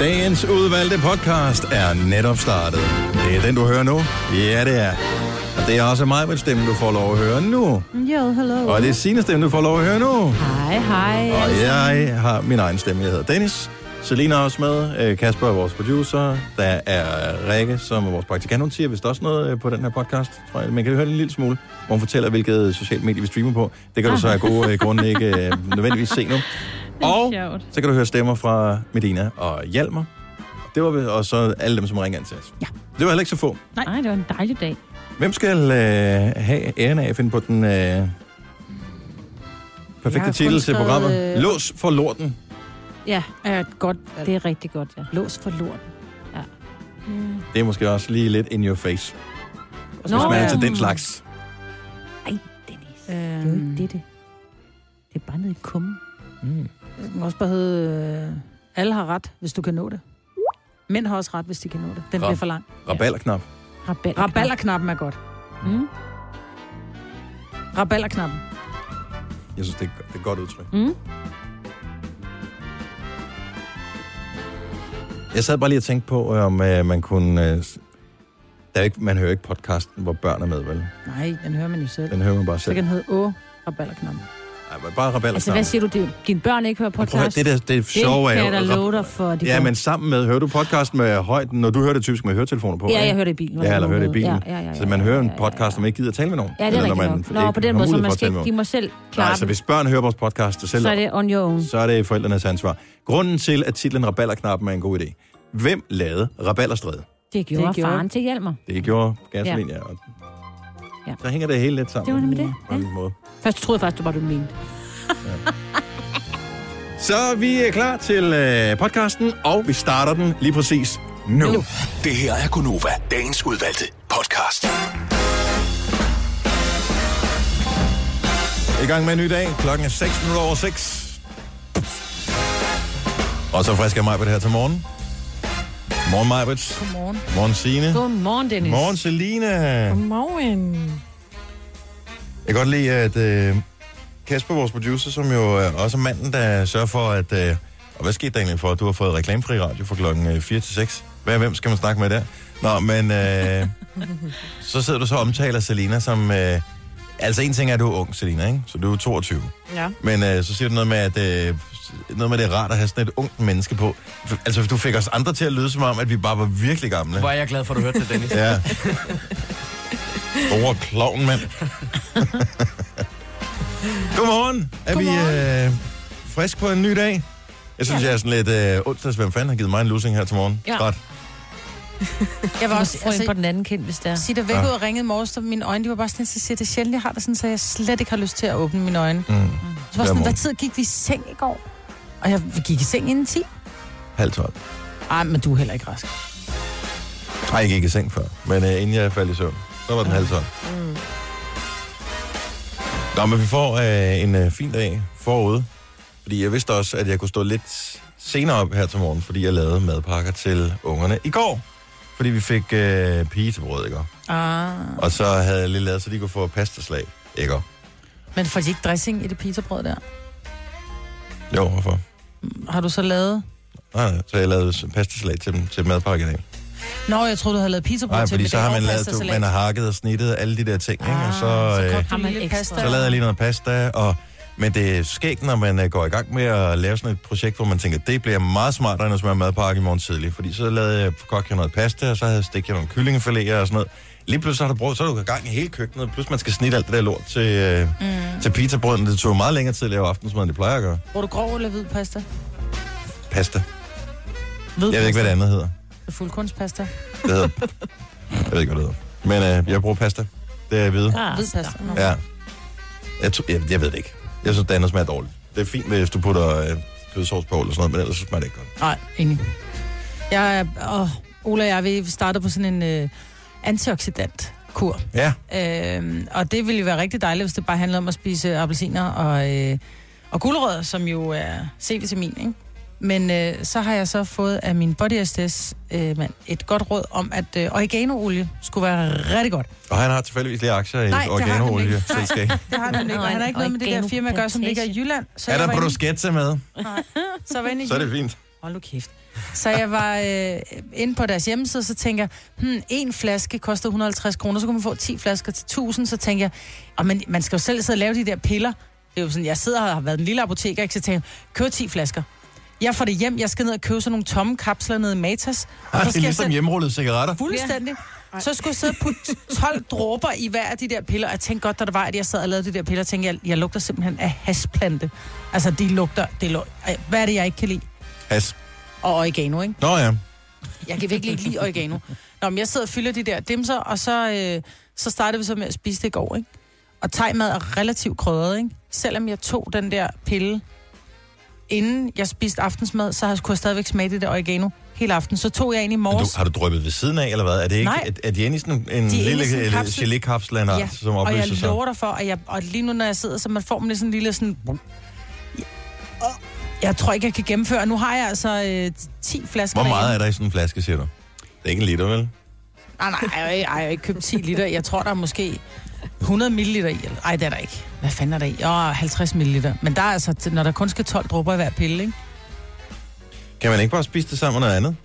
Dagens udvalgte podcast er netop startet. Det er den, du hører nu. Ja, det er. Og det er også mig med stemmen, du får lov at høre nu. Jo, hello. Og det er sine stemme, du får lov at høre nu. Hej, hej. Og jeg har min egen stemme. Jeg hedder Dennis. Selina er også med. Øh, Kasper er vores producer. Der er Rikke, som er vores praktikant. Hun siger vist også noget øh, på den her podcast, tror jeg. Man kan høre en lille smule, hvor hun fortæller, hvilket socialt medie vi streamer på. Det kan du så af gode øh, grunde ikke nødvendigvis se nu. Og sjovt. så kan du høre stemmer fra Medina og Hjalmar. Det var og så alle dem, som ringer ind til os. Ja. Det var heller ikke så få. Nej, det var en dejlig dag. Hvem skal øh, have æren af at finde på den øh, perfekte titel til programmet? skrevet, øh, Lås for lorten. Ja, er et godt det er rigtig godt, ja. Lås for lort. Det er måske også lige lidt in your face. Hvis Nå, man er ja. til den slags. Ej, Dennis. Det er jo Øhm, ikke det, det. Det er bare nede i kummen. Mm. Det kan også bare hedde, øh, alle har ret, hvis du kan nå det. Mænd har også ret, hvis de kan nå det. Den Rab- bliver for lang. Rabalderknap. Rabal. Raballerknappen er godt. Mm. Raballerknappen. Jeg synes, det er, det er et godt udtryk. Mm. Jeg sad bare lige og tænkte på, øh, om øh, man kunne... Øh, der er ikke, man hører ikke podcasten, hvor børn er med, vel? Nej, den hører man jo selv. Den hører man bare Så selv. kan den hedde Å, Raballerknappen. Nej, men bare rabalderknap. Altså, hvad siger du? Din- Dine børn ikke hører Prøv at høre, podcast? det, der, det er sjove det er kan jeg da jo- love dig for. De Ja, går. men sammen med... Hører du podcasten med højt, når du hører det typisk med høretelefoner på? Ja, ikke? jeg hører det i bilen. Ja, eller hører det i bilen. Ja, ja, ja, Så man hører en ja, ja, ja. podcast, som ikke gider tale med nogen. Ja, det er rigtigt når nok. man Nå, på den måde, så man skal, ikke- de må selv klare Nej, så det. hvis børn hører vores podcast, så, selv, Så er det on your own. så er det forældrenes ansvar. Grunden til, at titlen Rabalderknappen er en god idé. Hvem lavede Rabalderstræde? Det gjorde, Det gjorde- faren til Hjalmar. Det gjorde Gasolin, ja. ja. Ja. Så hænger det hele lidt sammen. Det var nemlig det, På en måde. Først troede jeg faktisk, det var, du mente. Så vi er klar til øh, podcasten, og vi starter den lige præcis nu. nu. Det her er Gunova, dagens udvalgte podcast. I gang med en ny dag. Klokken er 6 minutter over 6. Og så frisk er mig på det her til morgen. Morgen Majbrit. Godmorgen. Morgen Signe. Godmorgen, Dennis. Morgen Selina. Godmorgen. Jeg kan godt lide, at øh, Kasper, vores producer, som jo er også er manden, der sørger for, at... Øh, og hvad skete der egentlig for, at du har fået reklamefri radio fra klokken øh, 4 til 6? Hvad, hvem skal man snakke med der? Nå, men øh, så sidder du så og omtaler Selina som... Øh, altså, en ting er, at du er ung, Selina, ikke? Så du er 22. Ja. Men øh, så siger du noget med, at øh, noget med, det er rart at have sådan et ungt menneske på. Altså, du fik os andre til at lyde som om, at vi bare var virkelig gamle. Hvor er jeg glad for, at du hørte det, Dennis. Ja. Store klovn, mand. Godmorgen. Er Godmorgen. vi øh, frisk på en ny dag? Jeg synes, jeg er sådan lidt øh, onsdags. Hvem fanden har givet mig en losing her til morgen? Ja. Træt. Jeg var også, altså, på den anden kind, hvis det er. sige der væk ud og ringede i morges, og mine øjne, de var bare sådan, så siger det er sjældent, jeg har det sådan, så jeg slet ikke har lyst til at åbne mine øjne. Mm. Så var sådan, hvad tid gik vi i seng i går? Og jeg gik i seng inden 10. Halv tolv. Ej, men du er heller ikke rask. Nej, jeg gik i seng før. Men øh, inden jeg faldt i søvn, så var den halv tolv. Mm. Nå, men vi får øh, en øh, fin dag forude. Fordi jeg vidste også, at jeg kunne stå lidt senere op her til morgen, fordi jeg lavede madpakker til ungerne i går. Fordi vi fik øh, pige til brød, ikke? Ah. Og så havde jeg lige lavet, så de kunne få pastaslag, ikke? Men får de ikke dressing i det pizzabrød der? Jo, hvorfor? Har du så lavet... Nej, nej, så jeg lavede pastaslag til dem til madpakke i dag. Nå, jeg troede, du havde lavet pizzabrød Nej, til fordi så har man lavet, du, pastasalat. man har hakket og snittet alle de der ting, ikke? Og Ah, så, så øh, har så lavede jeg lige noget pasta, og, men det er skægt, når man øh, går i gang med at lave sådan et projekt, hvor man tænker, det bliver meget smartere, end at smøre madpakke i morgen tidlig. Fordi så lavede jeg kogte jeg noget pasta, og så havde jeg stikket nogle kyllingefiléer og sådan noget. Lige pludselig har du brød, så er du i gang i hele køkkenet, plus man skal snitte alt det der lort til, øh, mm. til pizzabrøden. Det tog meget længere tid at lave aftensmad, end det plejer at gøre. Bruger du grov eller hvid pasta? Pasta. Hvid Jeg ved ikke, hvad det andet hedder. det Fuldkornspasta. Det hedder... jeg ved ikke, hvad det hedder. Men øh, jeg bruger pasta. Det er jeg ved. Ah, Hvid pasta. Ja. Jeg, jeg, jeg ved det ikke. Jeg synes, det andet smager dårligt. Det er fint, hvis du putter øh, kødsovs på eller sådan noget, men ellers så smager det ikke godt. Nej, enig. Jeg åh, Ola og jeg, vi starter på sådan en øh, antioxidant kur. Ja, Øhm, og det ville jo være rigtig dejligt, hvis det bare handlede om at spise appelsiner og, øh, og gulerødder, som jo er C-vitamin, ikke? Men øh, så har jeg så fået af min Body SDS øh, mand, et godt råd om, at øh, oregano-olie skulle være rigtig godt. og han har tilfældigvis lige aktier i Nej, et det har han organoolieselskab. Det har han nemlig ikke. og Han har ikke noget med det der firma at gøre, som ligger i Jylland. Så Er der bruschetta med? Så var Så er det fint. Hold nu kæft. Så jeg var øh, inde på deres hjemmeside, så tænker jeg, hmm, en flaske koster 150 kroner, så kunne man få 10 flasker til 1000, så tænker jeg, og man, man skal jo selv sidde og lave de der piller. Det er jo sådan, jeg sidder og har været en lille apoteker, ikke, så tænker jeg, køb 10 flasker. Jeg får det hjem, jeg skal ned og købe sådan nogle tomme kapsler nede i Matas. Ah, så det er skal ligesom sætte- hjemmerullede cigaretter. Fuldstændig. Så skulle jeg sidde og putte 12 dråber i hver af de der piller. Og jeg tænkte godt, da der var, at jeg sad og lavede de der piller, tænkte jeg, jeg lugter simpelthen af hasplante. Altså, de lugter... Det lugter hvad er det, jeg ikke kan lide? Has. Og oregano, ikke? Nå ja. Jeg kan virkelig ikke lide oregano. Nå, men jeg sidder og fylder de der dimser, og så, øh, så startede vi så med at spise det i går, ikke? Og tegmad er relativt krydret, ikke? Selvom jeg tog den der pille, inden jeg spiste aftensmad, så kunne jeg stadigvæk smage det der oregano hele aften. Så tog jeg en i Men du, morges. har du drøbet ved siden af, eller hvad? Er det ikke, Nej. Er, er de inde i sådan en lille en kapsel. gelé-kapsel Ja, som og jeg opløser sig? lover dig for, at jeg, og lige nu, når jeg sidder, så man får man sådan en lille sådan... Og Jeg tror ikke, jeg kan gennemføre. Nu har jeg altså øh, 10 flasker Hvor meget derhjemme. er der i sådan en flaske, siger du? Det er ikke en liter, vel? Nej, nej, jeg ikke- jeg har ikke købt 10 liter. Jeg tror, der er måske 100 milliliter i. eller- Ej, det er der ikke. Hvad fanden er der i? Jo, 50 milliliter. Men der er altså, når der kun skal 12 dråber i hver pille, ikke? Kan man ikke bare spise det sammen med noget andet?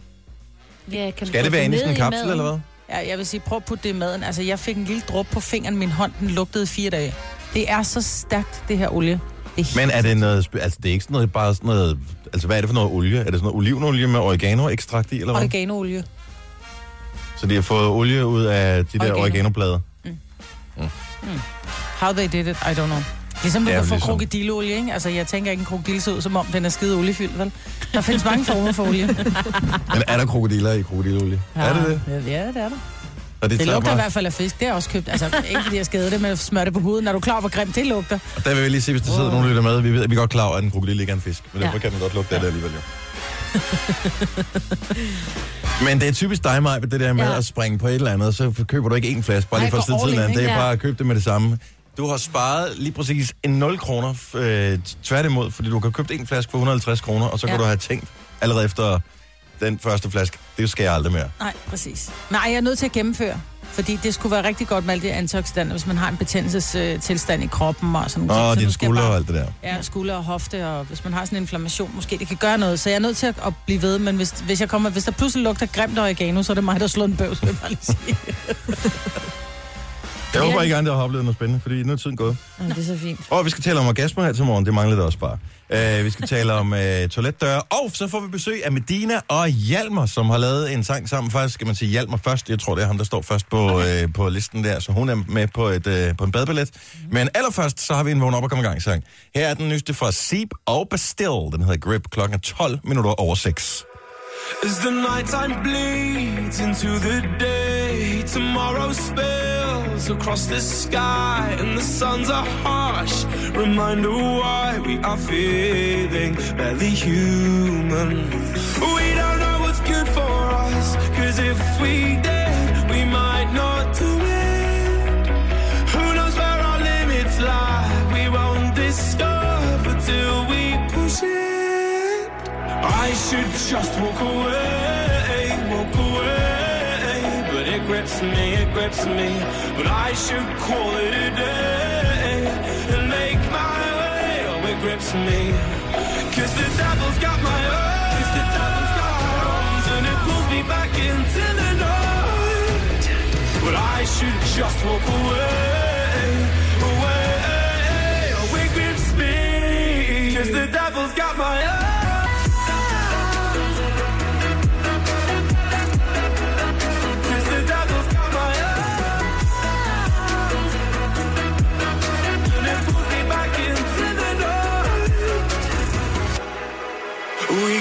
Ja, kan Skal det være inde i sådan en kapsel, eller hvad? Ja, jeg vil sige, prøv at putte det i maden. Altså, jeg fik en lille dråbe på fingeren. Min hånd, den lugtede i fire dage. Det er så stærkt, det her olie. Det er Men er det noget... Altså, det er ikke sådan noget, bare sådan noget... Altså, hvad er det for noget olie? Er det sådan noget olivenolie med oregano-ekstrakt i, eller hvad? oregano-olie. Så de har fået olie ud af de der Oregano. oreganoblade? How they did it, I don't know. Ligesom du er kan få ligesom- krokodilleolie, ikke? Altså, jeg tænker ikke, en krokodille ser ud, som om den er skide oliefyldt, vel? Der findes mange former for olie. Men er der krokodiller i krokodilleolie? Er det det? Ja, det er der. Og det, Det lugter i mig- hvert fald af fisk. Det er også købt. Altså, ikke fordi jeg skadede det med at smøre det på huden. Når du er klar, hvor grimt det lugter. Og der vil jeg lige se, hvis der sidder nogen, der lytter med. Vi, ved, vi er godt klar over, at en krokodille ikke er en fisk. Men Ja. derfor kan man godt lugte af det alligevel, jo. Men det er typisk dig, Maj, det der med Ja. at springe på et eller andet, så køber du ikke en flaske, bare lige for at gå sidde all tiden in, an. Det er bare at købe det med det samme. Du har sparet lige præcis en 0 kroner øh, tværtimod, fordi du kan købt en flaske for 150 kroner, og så kan Ja. du have tænkt allerede efter den første flaske, det skal jeg aldrig mere. Nej, præcis. Nej, jeg er nødt til at gennemføre. Fordi det skulle være rigtig godt med alle de antioxidanter, hvis man har en betændelsestilstand i kroppen og sådan ting. Så dine skuldre og alt det der. Ja, skulder og hofte, og hvis man har sådan en inflammation, måske det kan gøre noget. Så jeg er nødt til at, at blive ved, men hvis, hvis, jeg kommer, hvis der pludselig lugter grimt oregano, så er det mig, der slår en bøvs, vil jeg bare lige sige. Jeg håber ikke, andre har oplevet noget spændende, fordi nu er tiden gået. Ja, det er så fint. Og vi skal tale om orgasmer her til morgen, det manglede også bare. Uh, vi skal tale om uh, toiletdøre, og så får vi besøg af Medina og Hjalmar, som har lavet en sang sammen. Faktisk skal man sige Hjalmar først, jeg tror det er ham, der står først på, okay. uh, på listen der, så hun er med på, et, uh, på en badbillet. Mm-hmm. Men allerførst, så har vi en vågn op og komme i gang sang. Her er den nyeste fra Seep og Bastille, den hedder Grip, klokken er 12 minutter over 6. As the nighttime bleeds into the day, tomorrow spills across the sky, and the suns are harsh. Reminder why we are feeling barely human. We don't know what's good for us, cause if we did, we might not do it. Who knows where our limits lie? We won't discover till we push it. I should just walk away, Grips me, it grips me. But I should call it a day and make my way. Oh, it grips me. Cause the devil's got my arms, the devil's got my arms, and it pulls me back into the night. But I should just walk away, away. Oh, it grips me. Cause the devil's got my arms.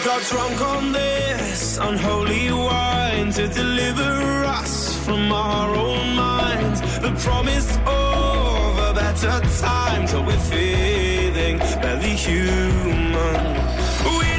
Got drunk on this unholy wine to deliver us from our own minds. The promise of a better time till we're feeling barely human. We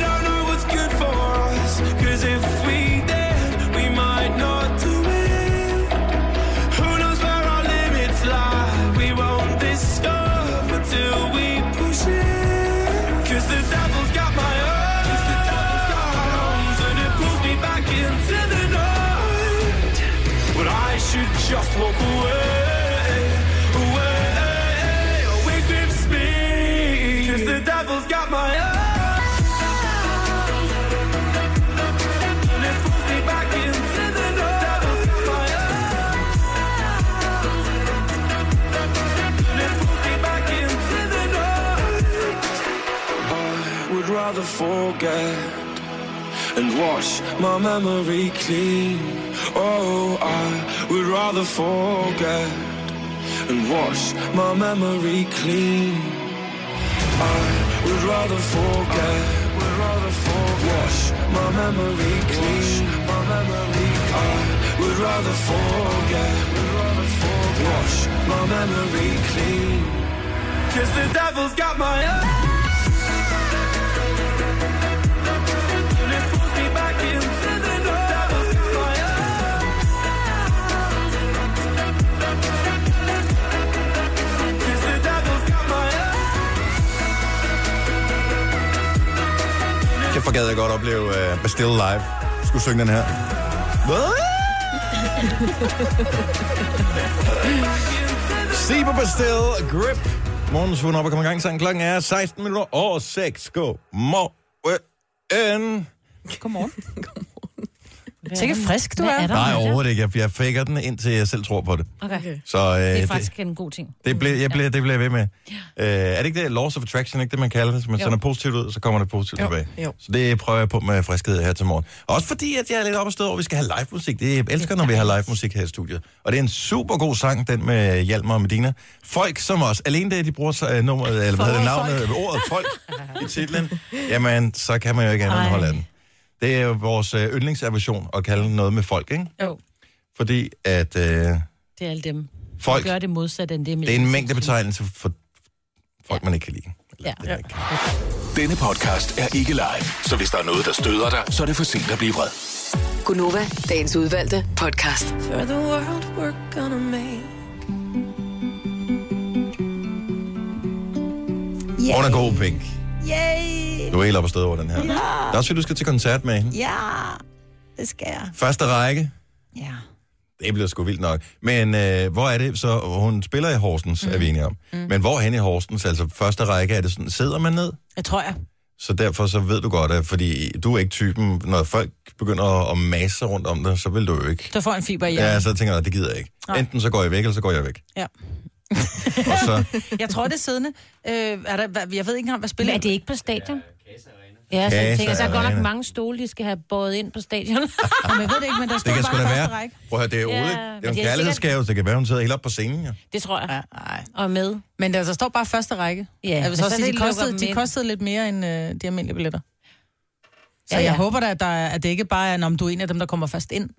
rather forget and wash my memory clean. Oh, I would rather forget and wash my memory clean. I would rather forget, would rather forget, wash my memory clean. My memory I would rather forget, would rather forget, wash my memory clean. Cause the devil's got my And Hvor gad jeg godt opleve uh, Bastille Live. Skulle synge den her. Se på Bastille Grip. Morgens vågen op og kommer i gang. Sangen klokken er 16 minutter over 6. Go. Morgen. Godmorgen. Sikkert frisk, du Hvad er. er der? Nej, overhovedet ikke. Jeg, jeg faker den, indtil jeg selv tror på det. Okay. Så øh, Det er det, faktisk en god ting. det, bliver, jeg bliver, det bliver jeg ved med. Øh, er det ikke det? Laws of Attraction, ikke det, man kalder det? Hvis man Jo. sender positivt ud, så kommer det positivt Jo, tilbage. jo. Så det prøver jeg på med friskhed her til morgen. Også fordi, at jeg er lidt op og stød over, at vi skal have live musik. Det jeg elsker, når vi har live musik her i studiet. Og det er en super god sang, den med Hjalmar og Medina. Folk som os. Alene det, de bruger så, uh, nummeret, eller hvad hedder det, navnet, ordet folk i titlen. Jamen, så kan man jo ikke andet end holde den. Det er jo vores øh, yndlingsaversion at kalde noget med folk, ikke? Jo. Fordi at øh, Det er alle dem. folk, Gør det modsat end det. det er en mængdebetegnelse for folk, man ikke kan lide. Eller, Ja. det ikke. Denne podcast er ikke live, så hvis der er noget, der støder dig, så er det for sent at blive vred. Gunova, dagens udvalgte podcast. For the world we're gonna make. Hun er god, Pink. Yay! Du er helt op og stød over den her. Ja. Det er også du skal til koncert med hende. Ja, det skal jeg. Første række. Ja. Det bliver sgu vildt nok. Men øh, hvor er det? Så hun spiller i Horsens, mm. er vi enige om. Mm. Men hvor hen i Horsens? Altså første række, er det sådan, sidder man ned? Jeg tror jeg. Så derfor så ved du godt, at fordi du er ikke typen, når folk begynder at, masse rundt om dig, så vil du jo ikke. Du får en fiber i Ja, hjernen. så tænker jeg, det gider jeg ikke. Nej. Enten så går jeg væk, eller så går jeg væk. Ja. Og så, Jeg tror, det er siddende. Øh, er der, jeg ved ikke engang, hvad Men spiller er det ikke på stadion? Ja, så jeg tænker, så er godt nok mange stole, de skal have båret ind på stadion. Jamen, jeg ved det ikke, men der står det kan bare første være. række. Prøv at høre, det er Ja, Ole. Det men er jo det en kærlighedsgave, så det kan være, hun sidder helt op på scenen, ja. det tror jeg. Ja, nej. Og med. Men der, der står bare første række. Ja, jeg vil men så så sige, det de kostede, de kostede lidt mere end øh, de almindelige billetter. Så Ja, jeg ja. håber da, at, der, er- at det ikke bare er, om du er en af dem, der kommer først ind.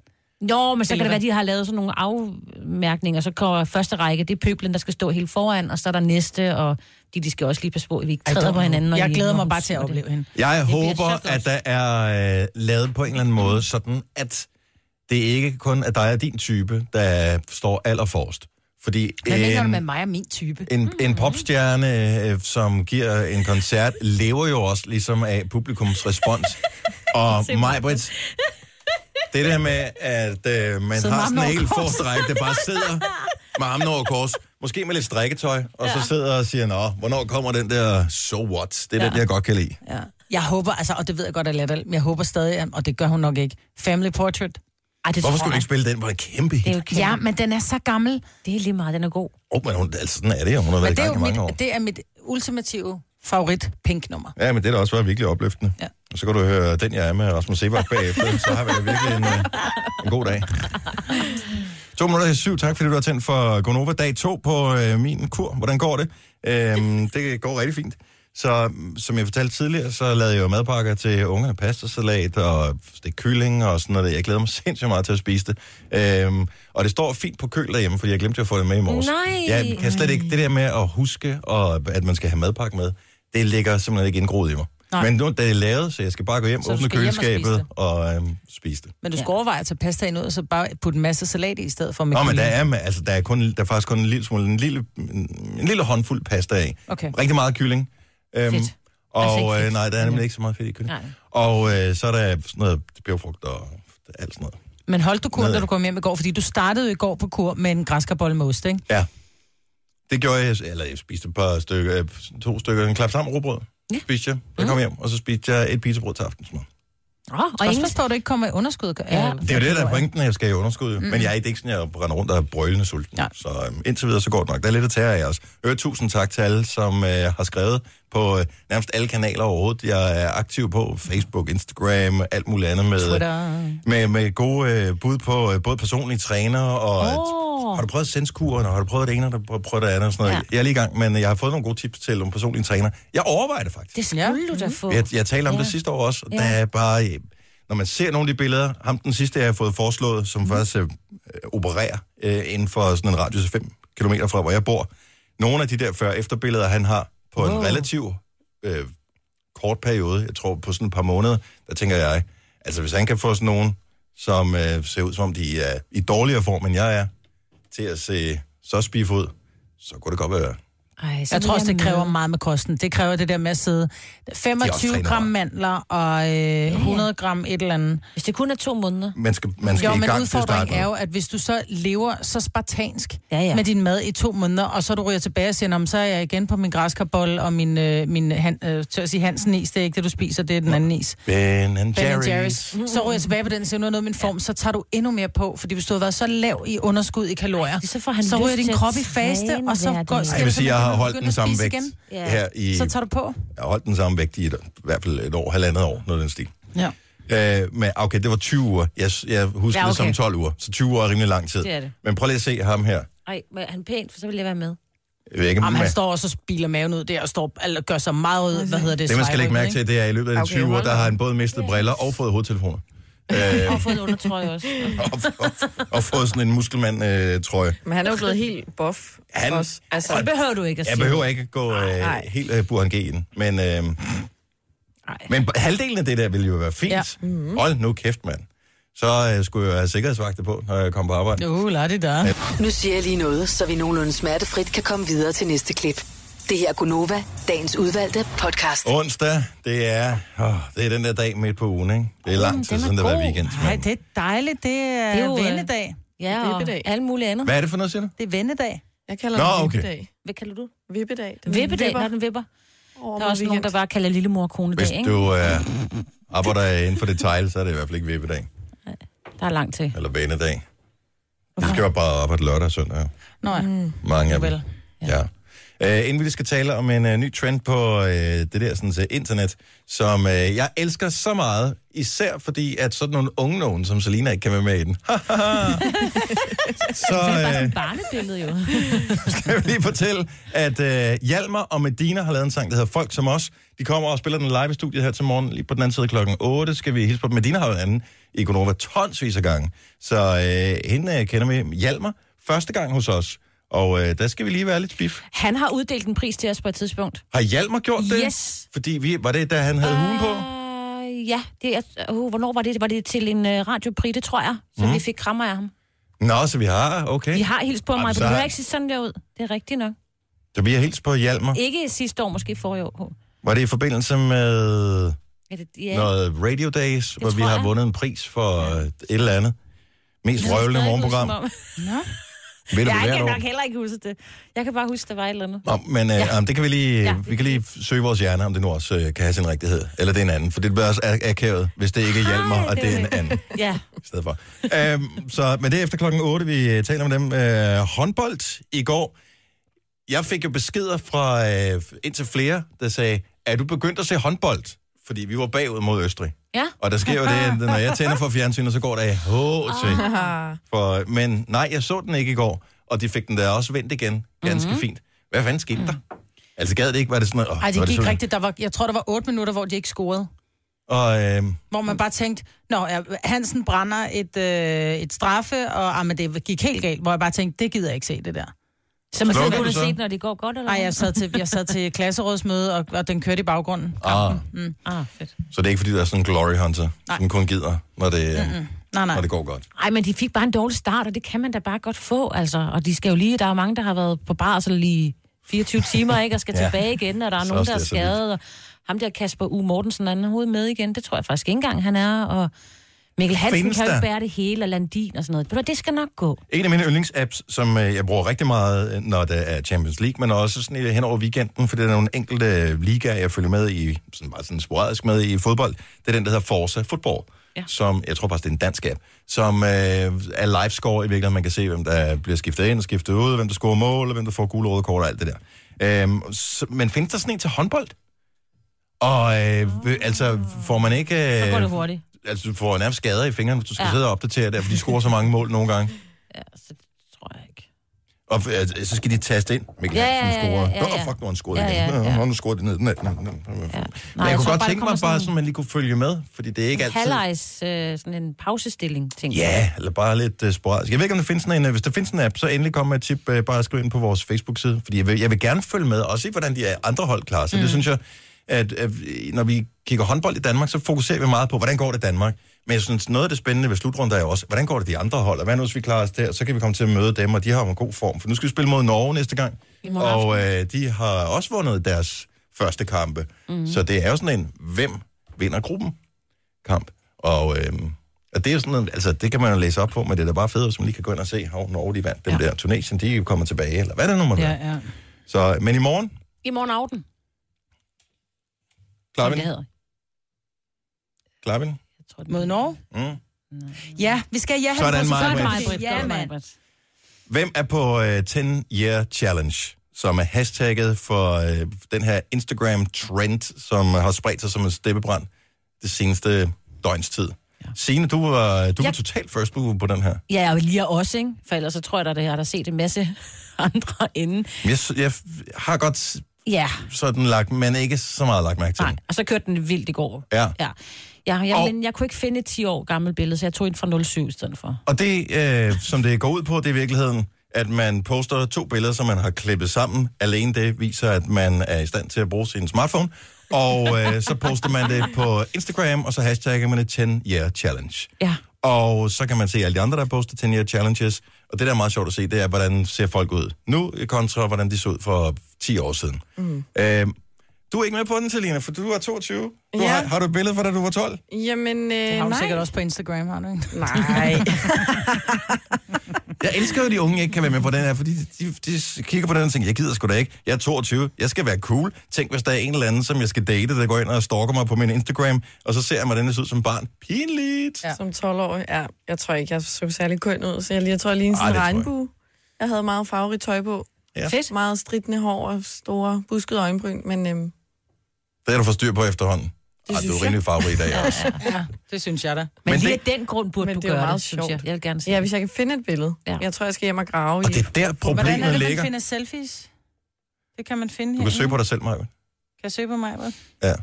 Jo, men så kan det være, at de har lavet sådan nogle afmærkninger, så kommer første række, det er pøblen, der skal stå helt foran, og så er der næste, og de, de skal også lige passe på, at vi ikke træder på hinanden. når Jeg de- glæder mig bare til at synger det. opleve hende. Jeg bliver håber, at der er øh, lavet på en eller anden måde, sådan at det ikke kun er dig og din type, der står allerforrest. Fordi Hvad mener du med mig og min type? en, en popstjerne, øh, som giver en koncert, lever jo også ligesom af publikums respons. og mig, Britt, det der med, at øh, man Sidder med har sådan en helt forstræk, der bare sidder med armen over kors, måske med lidt strikketøj, og så sidder og siger, nå, hvornår kommer den der so what? Det er ja. den, jeg godt kan lide. Ja. Jeg håber, altså, og det ved jeg godt er latterligt, men jeg håber stadig, at- og det gør hun nok ikke, Family Portrait. Ej, det Hvorfor skulle du jeg. ikke spille den på en kæmpe Det er hit? jo kæmpe. Ja, men den er så gammel. Det er lige meget, den er god. Oh, men hun, altså, sådan er det jo. Hun har Men været i det er gang jo i mange år. mit, det er mit ultimative favorit pink-nummer. Ja, men det har da også været virkelig opløftende. Ja. Og så kan du høre den, jeg er med Rasmus Sebak bagefter. så har vi virkelig en, øh, en god dag. To minutter til syv. Tak fordi du har tændt for Gonova. Dag to på øh, min kur. Hvordan går det? Øhm, det går rigtig fint. Så mm, som jeg fortalte tidligere, så lavede jeg jo madpakker til ungerne, pastasalat og det kylling og sådan noget. Jeg glæder mig sindssygt meget til at spise det. Øhm, og det står fint på køl derhjemme, fordi jeg glemte at få det med i morges. Nej. Jeg kan slet ikke, det der med at huske, og at man skal have madpakke med, det ligger simpelthen ikke indgroet i mig. Nej. Men nu det er lavet, så jeg skal bare gå hjem, Så åbne skal hjem og spise køleskabet det. og øhm, spise det. Men du skal Ja. overveje at tage pastaen ud, og så bare putte en masse salat i, i stedet for med Nå, men der er, altså, der er, kun, der er faktisk kun en lille smule, en lille, en lille håndfuld pasta af. Okay. Rigtig meget kylling. Øhm, Fedt. Og Altså øh, nej, der er nemlig ikke så meget fedt i kylling. Nej. Og øh, så er der sådan noget bjergfrugt og alt sådan noget. Men holdt du kur, da du kom hjem i går? Fordi du startede jo i går på kur med en græskarbolle med ost, ikke? Ja. Det gjorde jeg, eller jeg spiste et par stykker, øh, to stykker, en klap sammen rugbrød. Ja. Spiste jeg, jeg kom hjem, og så spiste jeg et pizzabrød til aftensmad. Oh, og Og ingen... forstår, at du ikke kommer i underskud. Ja. Det er jo det, der er pointen, at jeg skal i underskud. Mm. Men jeg er ikke, sådan, at jeg render rundt og er brølende sulten. Ja. Så øhm, indtil videre, så går det nok. Der er lidt at tage af os. Øre tusind tak til alle, som øh, har skrevet på øh, nærmest alle kanaler overhovedet. Jeg er aktiv på Facebook, Instagram, alt muligt andet med, Twitter. med, med gode øh, bud på øh, både personlige træner og... Åh. Har du prøvet senskuren, og har du prøvet det ene, og har du prøvet det andet og sådan noget? Ja. Jeg er lige i gang, men jeg har fået nogle gode tips til nogle personlige træner. Jeg overvejer det faktisk. Det skulle Ja. du da få. Jeg, jeg talte om Ja. det sidste år også, og Ja. der er bare... øh, Når man ser nogle af de billeder, ham den sidste, jeg har fået foreslået, som mm. faktisk øh, opererer øh, inden for sådan en radius af 5 km fra, hvor jeg bor. Nogle af de der før-efter billeder, han har på wow. en relativ øh, kort periode, jeg tror på sådan et par måneder, der tænker jeg, altså hvis han kan få sådan nogen, som øh, ser ud som om de er i dårligere form, end jeg er, til at se så spif ud, så kunne det godt være. Ej, Jeg tror også, det kræver meget med kosten. Det kræver det der med at sidde 25 træner gram mandler og øh, 100 gram et eller andet. Hvis det kun er to måneder. Man skal, man skal Jo, i men gang til at starte udfordringen er jo, at hvis du så lever så spartansk Ja, ja. med din mad i to måneder, og så du ryger tilbage og siger, "Nå, men så er jeg igen på min græskarbolle og min, øh, min han, øh, tør at sige Hansen-is, det er ikke det, du spiser, det er den anden is. Ben and Ben Jerry's. Jerry's. Så ryger jeg tilbage på den, siger, nu er noget af min form, så tager du endnu mere på, fordi hvis du har været så lav i underskud i kalorier, så får han så ryger din til at krop i faste, og så går dag. Ej, har holdt den samme vægt igen. Ja. her i... Så tager du på. Jeg har holdt den samme vægt i et, i hvert fald et år, halvandet år, noget af den stil. Ja. Øh, men okay, det var 20 uger. Jeg, jeg husker Ja, okay. okay. det som 12 uger. Så 20 uger er rimelig lang tid. Det er det. Men prøv lige at se ham her. Ej, men er han pænt, for så vil jeg være med. Jeg ved ikke, Jamen, han står også og spiler maven ud der, og står, eller gør sig meget ud, hvad hedder det? det, man skal lægge mærke til, det er, at i løbet af de Okay, 20 uger, hold der da har han både mistet briller og fået hovedtelefoner. Øh, Og fået en undertrøje også. og, og, og fået sådan en muskelmand-trøje. Men han er jo blevet helt buff. Han- Også. Altså, Det behøver du ikke at jeg sige. behøver ikke at gå øh, nej. helt øh, Burhan men, øh, Nej. men halvdelen af det der ville jo være fint. Ja. Mm-hmm. Hold nu kæft, mand. Så øh, skulle jeg have sikkerhedsvagter på, når jeg kom på arbejde. Uh, lad det der. Nu siger jeg lige noget, så vi nogenlunde smertefrit kan komme videre til næste klip. Det her er Gunova, dagens udvalgte podcast. Onsdag, det er, åh, det er den der dag midt på ugen, ikke? Det er lang tid den er siden, der var weekend. Nej, men- det er dejligt. Det er, Det er jo, det øh, vennedag. Ja, og Vippedag. alle mulige andet. Hvad er det for noget, siger du? Det er vennedag. jeg kalder Nå, det okay. vippedag. Hvad kalder du? Vippedag. Den Vippedag, vipper når den vipper. over Der er også nogen, weekend. der bare kalder lillemor konedag, Hvis ikke? du øh, arbejder inden for detail, så er det i hvert fald ikke vippedag. Der er langt til. Eller banedag. De skal jo bare arbejde lørdag og søndag. ja. Nå ja, mm. Mange af dem. vel. Ja. Uh, inden vi skal tale om en uh, ny trend på uh, det der sådan, uh, internet, som uh, jeg elsker så meget, især fordi, at sådan nogle unge nogen, som Selina ikke kan være med i den. så Det er bare sådan et barnebillede, jo. skal vi lige fortælle, at uh, Hjalmar og Medina har lavet en sang, der hedder Folk som os. De kommer og spiller den live i studiet her til morgen, lige på den anden side klokken 8. Skal vi hilse på dem. Medina har jo en anden i Gonova tonsvis af gange. Så uh, hende uh, kender vi. Hjalmar, første gang hos os. Og uh, der skal vi lige være lidt spif. Han har uddelt en pris til os på et tidspunkt. Har Hjalmar gjort det? Yes. Fordi vi, var det, da han havde uh, hugen på? Uh, ja, det er, uh, hvornår var det? Var det til en uh, radiopris, det tror jeg. Så mm. vi fik krammer af ham. Nå, så vi har, okay. Vi har hilst på Jamen, mig, men det har- ikke se sådan der ud. Det er rigtigt nok. Så vi har hilst på Hjalmar. Ikke sidste år, måske forrige år. Var det i forbindelse med Er det, ja. noget Radio Days, hvor vi har jeg. vundet en pris for ja. et eller andet? Mest Det røvlende morgenprogram. om- Ved du, Jeg kan år? nok heller ikke huske det. Jeg kan bare huske, der var et eller andet. Nå, men øh, Ja. det kan vi lige, ja, vi kan lige søge vores hjerne, om det nu også øh, kan have sin rigtighed. Eller det er en anden, for det bliver også ak- akavet, hvis det ikke er Hjalmar, Ej, og det det er en anden Ja, i stedet for. øhm, så, men det er efter klokken 8, vi øh, taler om dem. Øh, håndbold i går. Jeg fik jo beskeder fra øh, indtil flere, der sagde, er du begyndt at se håndbold? Fordi vi var bagud mod Østrig. ja. Og der sker jo det, når jeg tænder for fjernsynet, så går der i til. For, men nej, jeg så den ikke i går, og de fik den der også vendt igen. Ganske mm-hmm. fint. Hvad fanden skete der? Altså gad det ikke, var det sådan noget... Ej, var det gik sådan, rigtigt. Der var, jeg tror, der var otte minutter, hvor de ikke scorede. Og, øh, Hvor man bare tænkte, Nå, Hansen brænder et, øh, et straffe, og ah, men det gik helt galt. Hvor jeg bare tænkte, det gider jeg ikke se, det der. Så man du kunne så? se, når det går godt, eller Nej, jeg sad til, jeg sad til klasserådsmøde, og, og den kørte i baggrunden. ah, Ah, fedt. så det er ikke, fordi der er sådan en glory hunter, Nej. som kun gider, når det, øh, Nej, nej. når det går godt. Ej, men de fik bare en dårlig start, og det kan man da bare godt få, altså. Og de skal jo lige, der er mange, der har været på barsel lige 24 timer, ikke, og skal Ja. tilbage igen, og der er Så nogen, der er er så skadet, og ham der Kasper U. Mortensen, han er hovedet med igen, det tror jeg faktisk ikke engang, han er, og Mikkel Hansen Findes kan jo der? ikke bære det hele, og Landin og sådan noget. Hvad, Det skal nok gå. En af mine yndlingsapps, som øh, jeg bruger rigtig meget, øh, når det er Champions League, men også sådan øh, hen over weekenden, for det er nogle enkelte øh, ligaer, jeg følger med i, sådan bare sådan sporadisk med i fodbold. Det er den, der hedder Forza Football, ja. Som, jeg tror faktisk, det er en dansk app, som øh, er live score i virkeligheden. Man kan se, hvem der bliver skiftet ind og skiftet ud, hvem der scorer mål, og hvem der får gule røde kort og alt det der. Øhm, så, men findes der sådan en til håndbold? Og øh, v- altså, får man ikke... Så går det Øh, hurtigt. Altså, du får nærmest skader i fingrene, hvis du skal ja. Sidde og opdatere det, for de scorer så mange mål nogle gange. Ja, så tror jeg ikke. Og øh, så skal de taste ind. Mikkel Ja, Hansen ja, scorer. ja, ja, ja. fuck, nu har han scoret Ja, igen. ja, Nå. Nu har scoret det ned. Nej, nej, nej. Ja. Men Nej, jeg, jeg kunne godt bare, tænke mig bare, så man lige kunne følge med, fordi det er ikke altid... halvlejs, øh, sådan en pausestilling, tænker Ja, eller bare lidt uh, sporadisk. Jeg ved ikke, om der findes sådan en... øh, Hvis der findes en app, så endelig kom med et tip. Uh, bare skriv ind på vores Facebook-side. Fordi jeg vil, jeg vil gerne følge med og se, hvordan de andre hold klarer sig. Mm. Det synes jeg, at, at når vi kigger håndbold i Danmark, så fokuserer vi meget på, hvordan går det i Danmark. Men jeg synes, noget af det spændende ved slutrunden er jo også, hvordan går det de andre hold? Og hvad nu, hvis vi klarer os der? Så kan vi komme til at møde dem, og de har jo en god form. For nu skal vi spille mod Norge næste gang. Og øh, de har også vundet deres første kampe. Mm. Så det er jo sådan en, hvem vinder gruppen kamp. Og, øh, og det er sådan noget, altså det kan man jo læse op på, men det er da bare fedt, hvis man lige kan gå ind og se, hvor Norge de vandt dem ja. der. Tunesien, de er jo kommet tilbage, eller hvad det nu må Ja, ja. Så, men i morgen, I morgen aften. Jeg tror, det Mod Norge? Mm. Ja, vi skal ja Sådan, vores Maja. Ja, mand. Hvem er på uh, 10 Year Challenge, som er hashtagget for uh, den her Instagram-trend, som har spredt sig som en steppebrand det seneste døgns tid? Ja. Signe, du var, du var Jeg- totalt first mover på den her. Ja, og lige også, ikke? For ellers så tror jeg, at jeg har der set en masse andre inden. Jeg, jeg har godt Ja, sådan lagt, men ikke så meget lagt mærke til nej. Og så kørte den vildt i går. Ja. Ja. Ja, jeg, Og- jeg kunne ikke finde et 10 år gammelt billede, så jeg tog ind fra 07 i stedet for. Og det, øh, som det går ud på, det er i virkeligheden, at man poster to billeder, som man har klippet sammen. Alene det viser, at man er i stand til at bruge sin smartphone. Og øh, så poster man det på Instagram, og så hashtagger man det 10 Year Challenge. Ja. Og så kan man se alle de andre, der poster 10 Year Challenges. Og det, der er meget sjovt at se, det er, hvordan ser folk ud nu, kontra hvordan de så ud for 10 år siden. Mm. Øh, du er ikke med på den, Selina, for du er 22. Du Ja. har, har du et billede fra, da du var 12? Jamen, øh, Det har du nej. sikkert også på Instagram, har du ikke? Nej. Jeg elsker jo, at de unge ikke kan være med på den her, fordi de, de, de kigger på den og tænker, jeg gider sgu da ikke. Jeg er 22, jeg skal være cool. Tænk, hvis der er en eller anden, som jeg skal date, der går ind og stalker mig på min Instagram, og så ser jeg mig den ud som barn. Pinligt. Ja. Som 12-årig, ja. Jeg tror ikke, jeg så særlig køn ud, så jeg, lige, jeg tror, jeg lignede sådan en det tror jeg. regnbue. Jeg havde meget farverigt tøj på. Ja. Fedt. Meget stridende hår og store buskede øjenbryn, men øhm, Det er du for styr på efterhånden. Det Ej, du er jeg. rimelig farverig i dag også. Ja, det synes jeg da. Men, Men lige det- af den grund burde Men du det er gøre meget det, synes sjovt. jeg. Jeg vil gerne se ja, hvis jeg kan finde et billede. Ja. Ja. Jeg tror, jeg skal hjem og grave Og i det er der Hvordan er problemet det, man ligger. finder selfies? Det kan man finde Du her. kan søge på dig selv, Maja. Kan jeg søge på mig, Britt? Ja,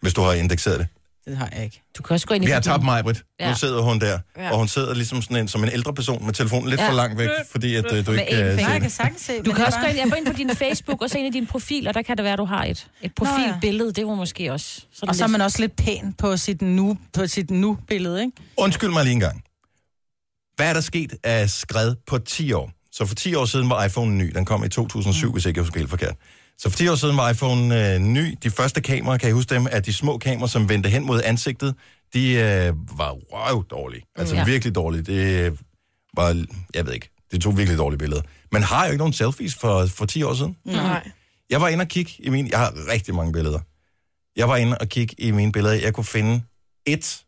hvis du har indekseret det. Det har jeg ikke. Du kan også gå ind i Vi har din- tabt mig, Britt. Nu Ja. sidder hun der, Ja. og hun sidder ligesom sådan en, som en ældre person med telefonen lidt Ja. for langt væk, fordi at, øh, du Med ikke én kan se jeg kan sagtens se. Du kan også er gå ind, bare- jeg går ind på din Facebook og se ind i dine profiler, der kan det være, du har et, et profilbillede. Det var måske også... Sådan Og så er lidt- man også lidt pæn på sit nu, på sit nu-billede, ikke? Undskyld mig lige en gang. Hvad er der sket af skred på 10 år? Så for 10 år siden var iPhone ny. Den kom i 2007, mm. hvis ikke jeg husker helt forkert. Så for 10 år siden var iPhone øh, ny. De første kameraer, kan I huske dem, at de små kameraer, som vendte hen mod ansigtet, de øh, var røv dårlige. Altså Ja. ja. virkelig dårlige. Det øh, var, jeg ved ikke, det tog virkelig dårlige billeder. Men har jo ikke nogen selfies for, for 10 år siden. Nej. Jeg var inde og kigge i min... Jeg har rigtig mange billeder. Jeg var inde og kigge i mine billeder. Jeg kunne finde et,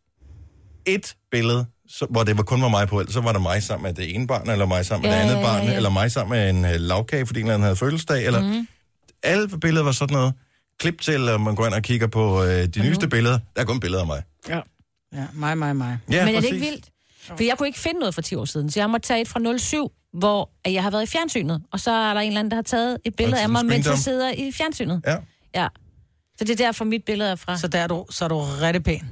et billede, så, hvor det var kun var mig på. Så var der mig sammen med det ene barn, eller mig sammen med Ja, det andet ja, ja, barn, ja. eller mig sammen med en uh, lavkage, fordi en eller anden havde fødselsdag. Eller, mm. Alle billeder var sådan noget. Klip til, at man går ind og kigger på uh, de nyeste billeder. Der er kun billeder af mig. Ja, mig, mig, mig. Ja, Men er det ikke vildt? For jeg kunne ikke finde noget for 10 år siden, så jeg måtte tage et fra 07, hvor jeg har været i fjernsynet. Og så er der en eller anden, der har taget et billede af mig, en mens jeg sidder i fjernsynet. Ja. Ja. Så det er derfor, mit billede er fra. Så, der er du, så er du rigtig pæn.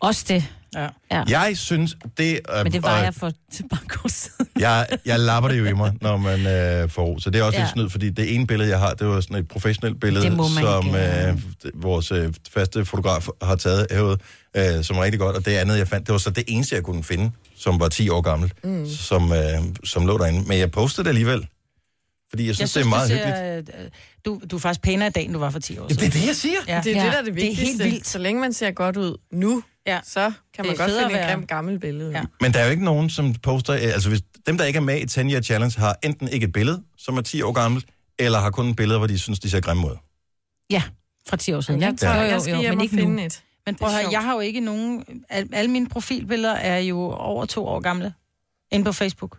Også det. Ja. Ja. Jeg synes, det... Uh, Men det var jeg for til bare år siden. jeg, jeg lapper det jo i mig, når man øh, får ro. Så det er også ja. Ja. lidt snyd, fordi det ene billede, jeg har, det var sådan et professionelt billede, Det som øh, vores øh, faste fotograf har taget herude, øh, som er rigtig godt. Og det andet, jeg fandt, det var så det eneste, jeg kunne finde, som var 10 år gammelt, mm. som, øh, som lå derinde. Men jeg postede det alligevel, fordi jeg synes, Jeg det er synes, meget du hyggeligt. ser, øh, du, du er faktisk pænere i dag, end du var for 10 år Ja, siden. det er det, jeg siger. Ja. Det er Ja, det, der er det det er helt vigtigste. vildt. Så længe man ser godt ud nu, Ja. så kan man er godt finde et være- grimt gammelt billede. Ja. Men der er jo ikke nogen, som poster... øh, Altså, hvis dem, der ikke er med i 10 Year Challenge, har enten ikke et billede, som er 10 år gammelt, eller har kun et billede, hvor de synes, de ser grimme ud. Ja, fra 10 år siden. Jeg tror, Jo, jo, jeg skal jo, men ikke finde nu. et. Men prøv at er jeg har jo ikke nogen... Al, alle mine profilbilleder er jo over to år gamle. Inde på Facebook.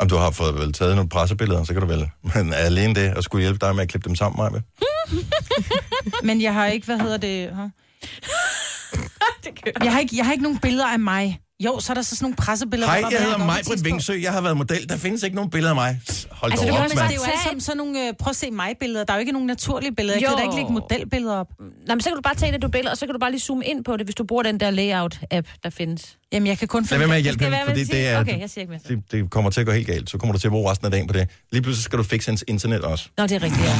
Om du har fået vel taget nogle pressebilleder, så kan du vel. Men alene det, og skulle hjælpe dig med at klippe dem sammen, Maja? Men jeg har ikke, hvad hedder det... Huh? Jeg har, ikke, jeg har ikke nogen billeder af mig. Jo, så er der så sådan nogle pressebilleder. Hej, jeg er hedder Maj-Britt tidspunkt. Vingsø. Jeg har været model. Der findes ikke nogen billeder af mig. Hold Altså, altså, du op, mand. det er jo alle sammen sådan nogle, øh, prøv at se mig-billeder. Der er jo ikke nogen naturlige billeder. Jeg kan da ikke lægge modelbilleder op. Nej, men så kan du bare tage det, du billeder, og så kan du bare lige zoome ind på det, hvis du bruger den der layout-app, der findes. Jamen, jeg kan kun Lad finde... være med at Det hjælpe hende, fordi det er... Okay, jeg siger ikke mere. det, det kommer til at gå helt galt. Så kommer du til at bruge resten af dagen på det. Lige pludselig skal du fikse hans internet også. Nå, det er rigtigt, ja.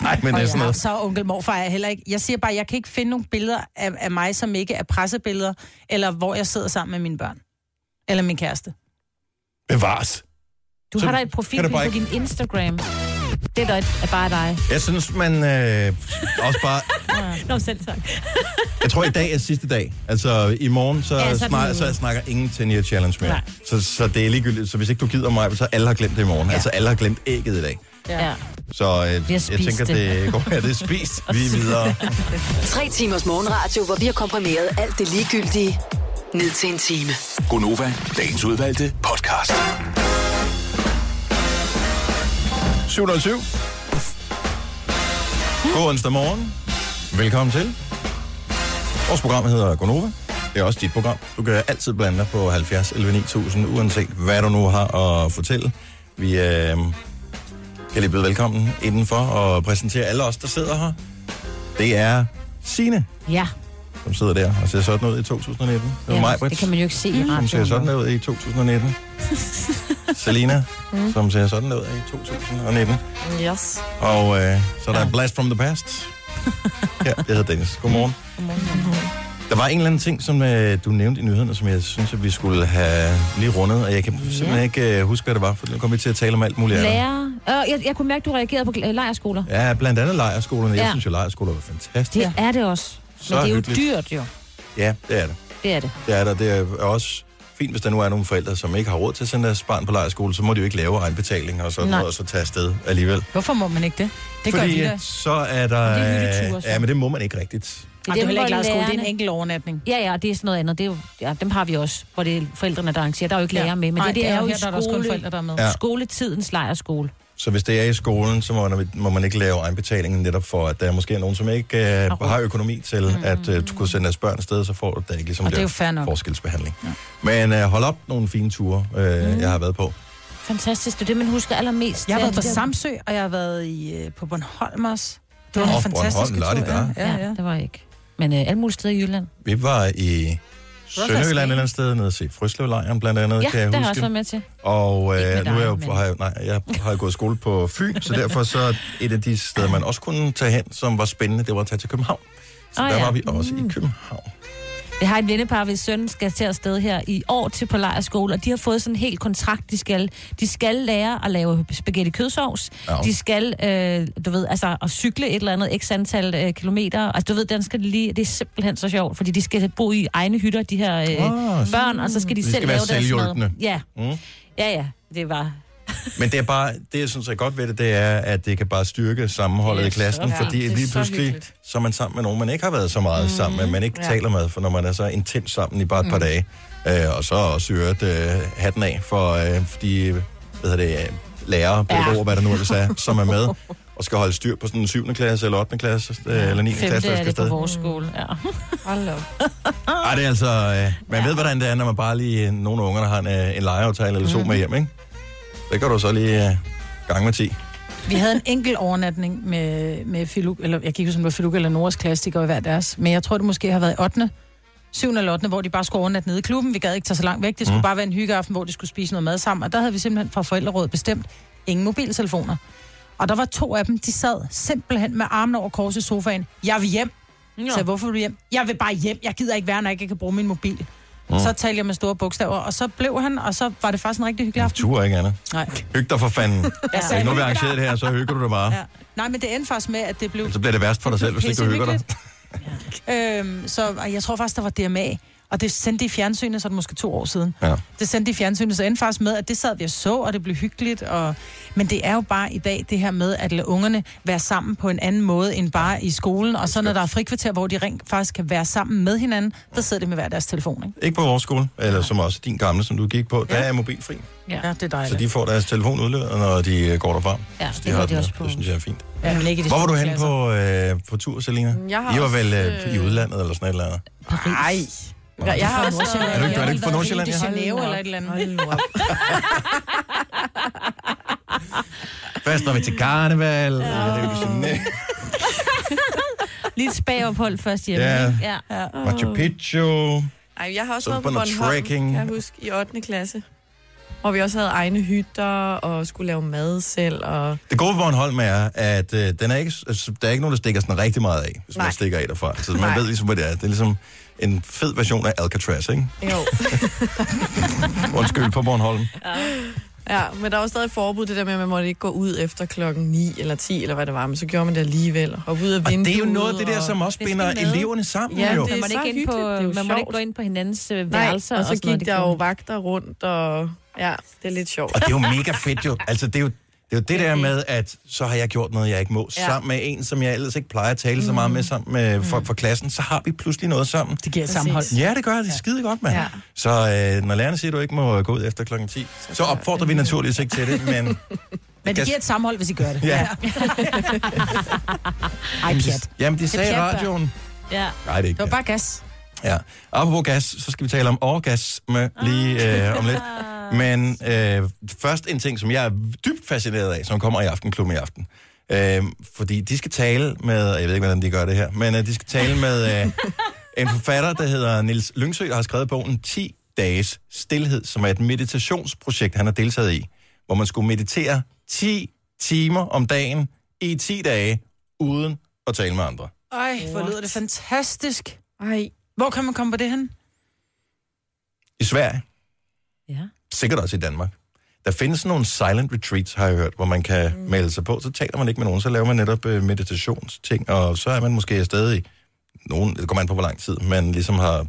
Nej, men det er sådan noget. så onkel morfar er heller ikke. Jeg siger bare, jeg kan ikke finde nogle billeder af, af mig, som ikke er pressebilleder, eller hvor jeg sidder sammen med mine børn. Eller min kæreste. Bevares. Du Så har da et profil på din Instagram. Det er, er bare dig. Jeg synes, man øh, også bare... Nå, selv tak. Jeg tror, i dag er sidste dag. Altså, i morgen, så, Ja, så så, snak, så jeg snakker ingen 10 year challenge mere. Nej. Så, så det er ligegyldigt. Så hvis ikke du gider mig, så alle har glemt det i morgen. Ja. Altså, alle har glemt ægget i dag. Ja. Så øh, jeg tænker, det. det går ja, det er spist. Vi er videre. Tre timers morgenradio, hvor vi har komprimeret alt det ligegyldige ned til en time. Gonova, dagens udvalgte podcast. 707. God onsdag morgen. Velkommen til. Vores program hedder Gonova. Det er også dit program. Du kan altid blande dig på 70 11 9000, uanset hvad du nu har at fortælle. Vi øh, kan lige byde velkommen indenfor og præsentere alle os, der sidder her. Det er Sine, Ja, som sidder der og ser sådan ud i 2019. Det er ja mig, det kan man jo ikke se i som ser sådan radioen. ud i 2019. Selina, Mm. som ser sådan ud i 2019. Yes. Og øh, så er der ja. Blast from the Past. Ja, jeg hedder Dennis. Godmorgen. Der var en eller anden ting, som øh, du nævnte i nyhederne, som jeg synes, at vi skulle have lige rundet, og jeg kan simpelthen ikke øh, huske, hvad det var, for nu kommer vi til at tale om alt muligt andet. Lærer. Øh, jeg, jeg kunne mærke, at du reagerede på øh, lejerskoler. Ja, blandt andet lejerskolerne. Jeg Ja. synes jo, lejerskoler var fantastisk. Det er det også. Så Men det er jo hyggeligt. dyrt, jo. Ja, det er det. Det er det. Det er der. Det er også fint, hvis der nu er nogle forældre, som ikke har råd til at sende deres barn på lejerskole, så må de jo ikke lave egenbetaling og sådan Nej. noget, og så tage afsted alligevel. Hvorfor må man ikke det? Det gør Fordi vi da. at så er der... Det er hyggeture, så. ja, men det må man ikke rigtigt. Det er dem, heller ikke lejrskole, det er en enkelt overnatning. Ja, ja, det er sådan noget andet. Det er jo, ja, dem har vi også, hvor det er forældrene, der arrangerer. Der er jo ikke Ja. lærer med, men Nej, det, det, er, jo her, i der er også kun skole, forældre, der er med. Ja. skoletidens lejerskole. Så hvis det er i skolen, så må, man- må man ikke lave egenbetaling netop for, at der måske er nogen, som ikke øh, har økonomi til mm. at øh, kunne sende deres børn afsted, så får du da ikke ligesom Og det er der jo fair nok. forskelsbehandling. Ja. Men øh, hold op nogle fine ture, øh, mm. jeg har været på. Fantastisk. Det er det, man husker allermest. Jeg har været på der- Samsø, og jeg har været i, øh, på Bornholm også. Det var fantastiske Bornholm, ture. la-di-da. Ja, ja, ja. det var jeg ikke. Men øh, alle mulige steder i Jylland. Vi var i Sønderjylland et eller andet sted, nede at se Frøslevlejren blandt andet, Ja, kan jeg det har jeg huske. også været med til. Og øh, nu er jeg, men- har jeg, nej, jeg har gået skole på Fyn, så derfor så et af de steder, man også kunne tage hen, som var spændende, det var at tage til København. Så Åh, der ja. var vi også i København. Jeg har et vennepar, hvis søn skal til afsted her i år til på lejerskole, og de har fået sådan en helt kontrakt, de skal. De skal lære at lave spaghetti kødsovs. Ja. De skal, øh, du ved, altså at cykle et eller andet x antal øh, kilometer. Altså, du ved, den skal de lige, det er simpelthen så sjovt, fordi de skal bo i egne hytter, de her øh, så- børn, og så skal de, De selv skal være lave deres selvhjulpne. mad. Ja. Mm. ja, ja, det var... Men det er bare, det jeg synes er godt ved det, det er, at det kan bare styrke sammenholdet Ja, i klassen, så- ja, fordi det lige så pludselig, hyggeligt. så er man sammen med nogen, man ikke har været så meget mm, sammen med, man ikke ja. taler med, for når man er så intens sammen i bare et par dage, øh, og så også øvrigt øh, hatten af for øh, de, hvad hedder det, øh, lærere, pædagoger, ja. hvad der nu ellers er, som er med, og skal holde styr på sådan en 7. klasse eller 8. klasse, øh, eller 9. klasse, Femte der er skal det på vores skole, ja. Hold op. Ej, det er altså, øh, man ved, hvordan det er, når man bare lige, nogle af ungerne har en, øh, en legeaftale eller to med hjem, ikke? Det kan du så lige øh, gange med 10. Vi havde en enkelt overnatning med, med Filuk, eller jeg kan ikke huske, om det var Filuk eller Noras går i hver deres. Men jeg tror, det måske har været i 8. 7. eller 8. hvor de bare skulle overnatte nede i klubben. Vi gad ikke tage så langt væk. Det skulle mm. bare være en hyggeaften, hvor de skulle spise noget mad sammen. Og der havde vi simpelthen fra forældrerådet bestemt ingen mobiltelefoner. Og der var to af dem, de sad simpelthen med armene over kors i sofaen. Jeg vil hjem. Nå. Så hvorfor vil du hjem? Jeg vil bare hjem. Jeg gider ikke være, når jeg ikke kan bruge min mobil. Mm. Så talte jeg med store bogstaver, og så blev han, og så var det faktisk en rigtig hyggelig aften. Tur ikke, Anna. Nej. Hyg dig for fanden. Jeg Hvis nu vi arrangeret det her, så hygger du dig bare. Ja. Nej, men det endte faktisk med, at det blev Så bliver det værst for dig selv, hvis ikke du hygger dig. Øhm, så jeg tror faktisk, der var DMA. Og det sendte de i fjernsynet, så er det måske to år siden. Ja. Det sendte de i fjernsynet, så endte faktisk med, at det sad vi og så, og det blev hyggeligt. Og... Men det er jo bare i dag det her med, at lade ungerne være sammen på en anden måde end bare i skolen. Og så når der er frikvarter, hvor de rent faktisk kan være sammen med hinanden, der sidder de med hver deres telefon. Ikke? Ikke på vores skole, eller som også din gamle, som du gik på, der er mobilfri. Ja, det er Så dejligt. de får deres telefon udleveret, når de øh, går derfra. Ja, Så det gør har de den. også på. Det synes jeg er fint. Ja, men ikke de Hvor var du klasser. på, øh, på tur, Selina? Jeg har I var vel øh, i udlandet eller sådan et eller andet? Nej. Jeg, jeg har også... Er du ikke- er du ikke fra Nordsjælland, ja? Janeiro eller et eller andet. Hold nu op. Først når vi til karneval. Ja. Lige et spagophold først hjemme. Ja. ja. Machu Picchu. Ej, jeg har også Så været på Bornholm, trekking. kan jeg huske, i 8. klasse. Hvor vi også havde egne hytter og skulle lave mad selv. Og... Det gode ved Bornholm er, at øh, den er ikke, altså, der er ikke nogen, der stikker sådan rigtig meget af, hvis Nej. man Nej. stikker af derfra. Så man Nej. ved ligesom, hvad det er. Det er ligesom en fed version af Alcatraz, ikke? Jo. Undskyld på Bornholm. Ja, men der var stadig forbud, det der med, at man måtte ikke gå ud efter klokken 9 eller 10, eller hvad det var, men så gjorde man det alligevel. Hoppe ud af Og vinduet. det er jo noget af det der, og- som også binder eleverne sammen, Ja, jo. det Man er må så ikke, ind på, man må ikke gå ind på hinandens øh, Nej, værelser. og så sådan noget, gik det der jo vagter rundt, og ja, det er lidt sjovt. Og det er jo mega fedt jo. Altså, det er jo det, er jo det der med, at så har jeg gjort noget, jeg ikke må. Ja. Sammen med en, som jeg ellers ikke plejer at tale så meget med, sammen med folk fra klassen, så har vi pludselig noget sammen. Det giver et Præcis. sammenhold. Ja, det gør det. Det er skide godt, mand. Ja. Så øh, når lærerne siger, at du ikke må gå ud efter klokken 10, så opfordrer vi naturligvis ikke til det, men... Men det giver et sammenhold, hvis I gør det. Ja. Ej, pjat. Jamen, de sagde i radioen... Ja. Nej, det er ikke Det var bare gas. Ja. Apropos gas, så skal vi tale om orgasme lige øh, om lidt. Men øh, først en ting, som jeg er dybt fascineret af, som kommer i Aftenklubben i aften. Øh, fordi de skal tale med, jeg ved ikke, hvordan de gør det her, men øh, de skal tale med øh, en forfatter, der hedder Nils Lyngsø, der har skrevet bogen 10 dages stillhed, som er et meditationsprojekt, han har deltaget i, hvor man skulle meditere 10 timer om dagen i 10 dage, uden at tale med andre. Ej, hvor lyder det fantastisk. Ej, Hvor kan man komme på det hen? I Sverige. ja. sikkert også i Danmark. Der findes nogle silent retreats, har jeg hørt, hvor man kan mm. melde sig på. Så taler man ikke med nogen, så laver man netop øh, meditationsting, og så er man måske afsted i nogen, det kommer an på, hvor lang tid man ligesom har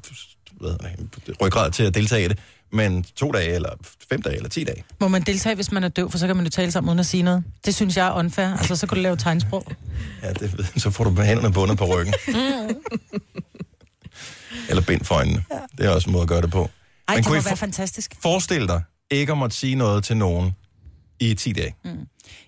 hvad, ryggrad til at deltage i det, men to dage, eller fem dage, eller ti dage. Må man deltage, hvis man er døv, for så kan man jo tale sammen uden at sige noget. Det synes jeg er unfair. Altså, så kan du lave tegnsprog. Ja, det, så får du hænderne bundet på ryggen. eller bind for øjnene. Det er også en måde at gøre det på. Ej, Men det kunne må I være for- fantastisk. Forestil dig ikke at måtte sige noget til nogen i 10 dage.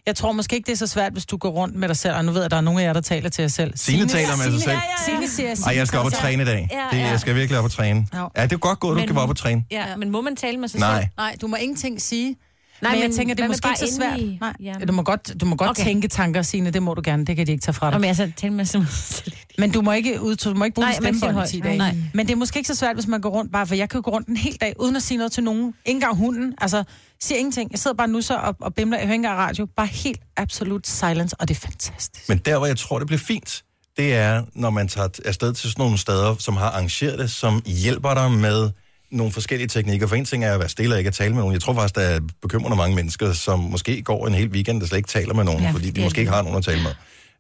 Jeg tror måske ikke, det er så svært, hvis du går rundt med dig selv. Og nu ved jeg, at der er nogle af jer, der taler til jer selv. Signe taler med sig selv. Signe siger Ej, jeg skal op og træne i dag. Ja, Det, ja. jeg skal virkelig op og træne. Ja. Ja, det er godt gået, du Men- skal være op og træne. ja. Men må man tale med sig Nej. selv? Nej, du må ingenting sige. Nej, men jeg men tænker, det er måske ikke så svært. i Nej, hjernen? du må godt, du må godt Okay. tænke tanker, Signe, det må du gerne, det kan de ikke tage fra dig. Om jeg så tale med sig selv. Men du må ikke, ud, du må ikke bruge Nej, stemmebånd siger i 10 højt. dage. Nej. Men det er måske ikke så svært, hvis man går rundt bare, for jeg kan jo gå rundt en hel dag, uden at sige noget til nogen. Ikke engang hunden. Altså, siger ingenting. Jeg sidder bare nu så og, og bimler. Jeg hører ikke engang radio. Bare helt absolut silence, og det er fantastisk. Men der, hvor jeg tror, det bliver fint, det er, når man tager afsted til sådan nogle steder, som har arrangeret det, som hjælper dig med nogle forskellige teknikker. For en ting er at være stille og ikke at tale med nogen. Jeg tror faktisk, der er bekymrende mange mennesker, som måske går en hel weekend, der slet ikke taler med nogen, Ja, fordi de måske ikke har nogen at tale med.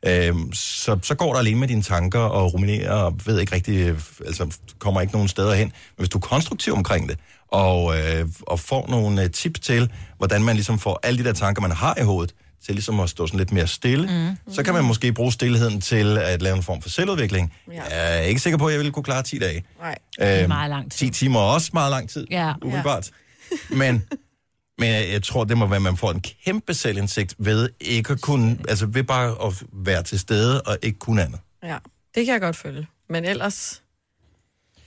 Øhm, så, så går der alene med dine tanker og ruminerer og ved ikke rigtig, øh, altså kommer ikke nogen steder hen. Men hvis du er konstruktiv omkring det, og, øh, og får nogle øh, tips til, hvordan man ligesom får alle de der tanker, man har i hovedet, til ligesom at stå sådan lidt mere stille, mm. så kan man måske bruge stillheden til at lave en form for selvudvikling. Ja. Jeg er ikke sikker på, at jeg ville kunne klare 10 dage. nej. Øhm, meget lang tid. 10 timer er også meget lang tid, Ja. umiddelbart. Men, men jeg, jeg tror, det må være, at man får en kæmpe selvindsigt ved ikke at kunne, altså ved bare at være til stede og ikke kunne andet. Ja, det kan jeg godt følge. Men ellers...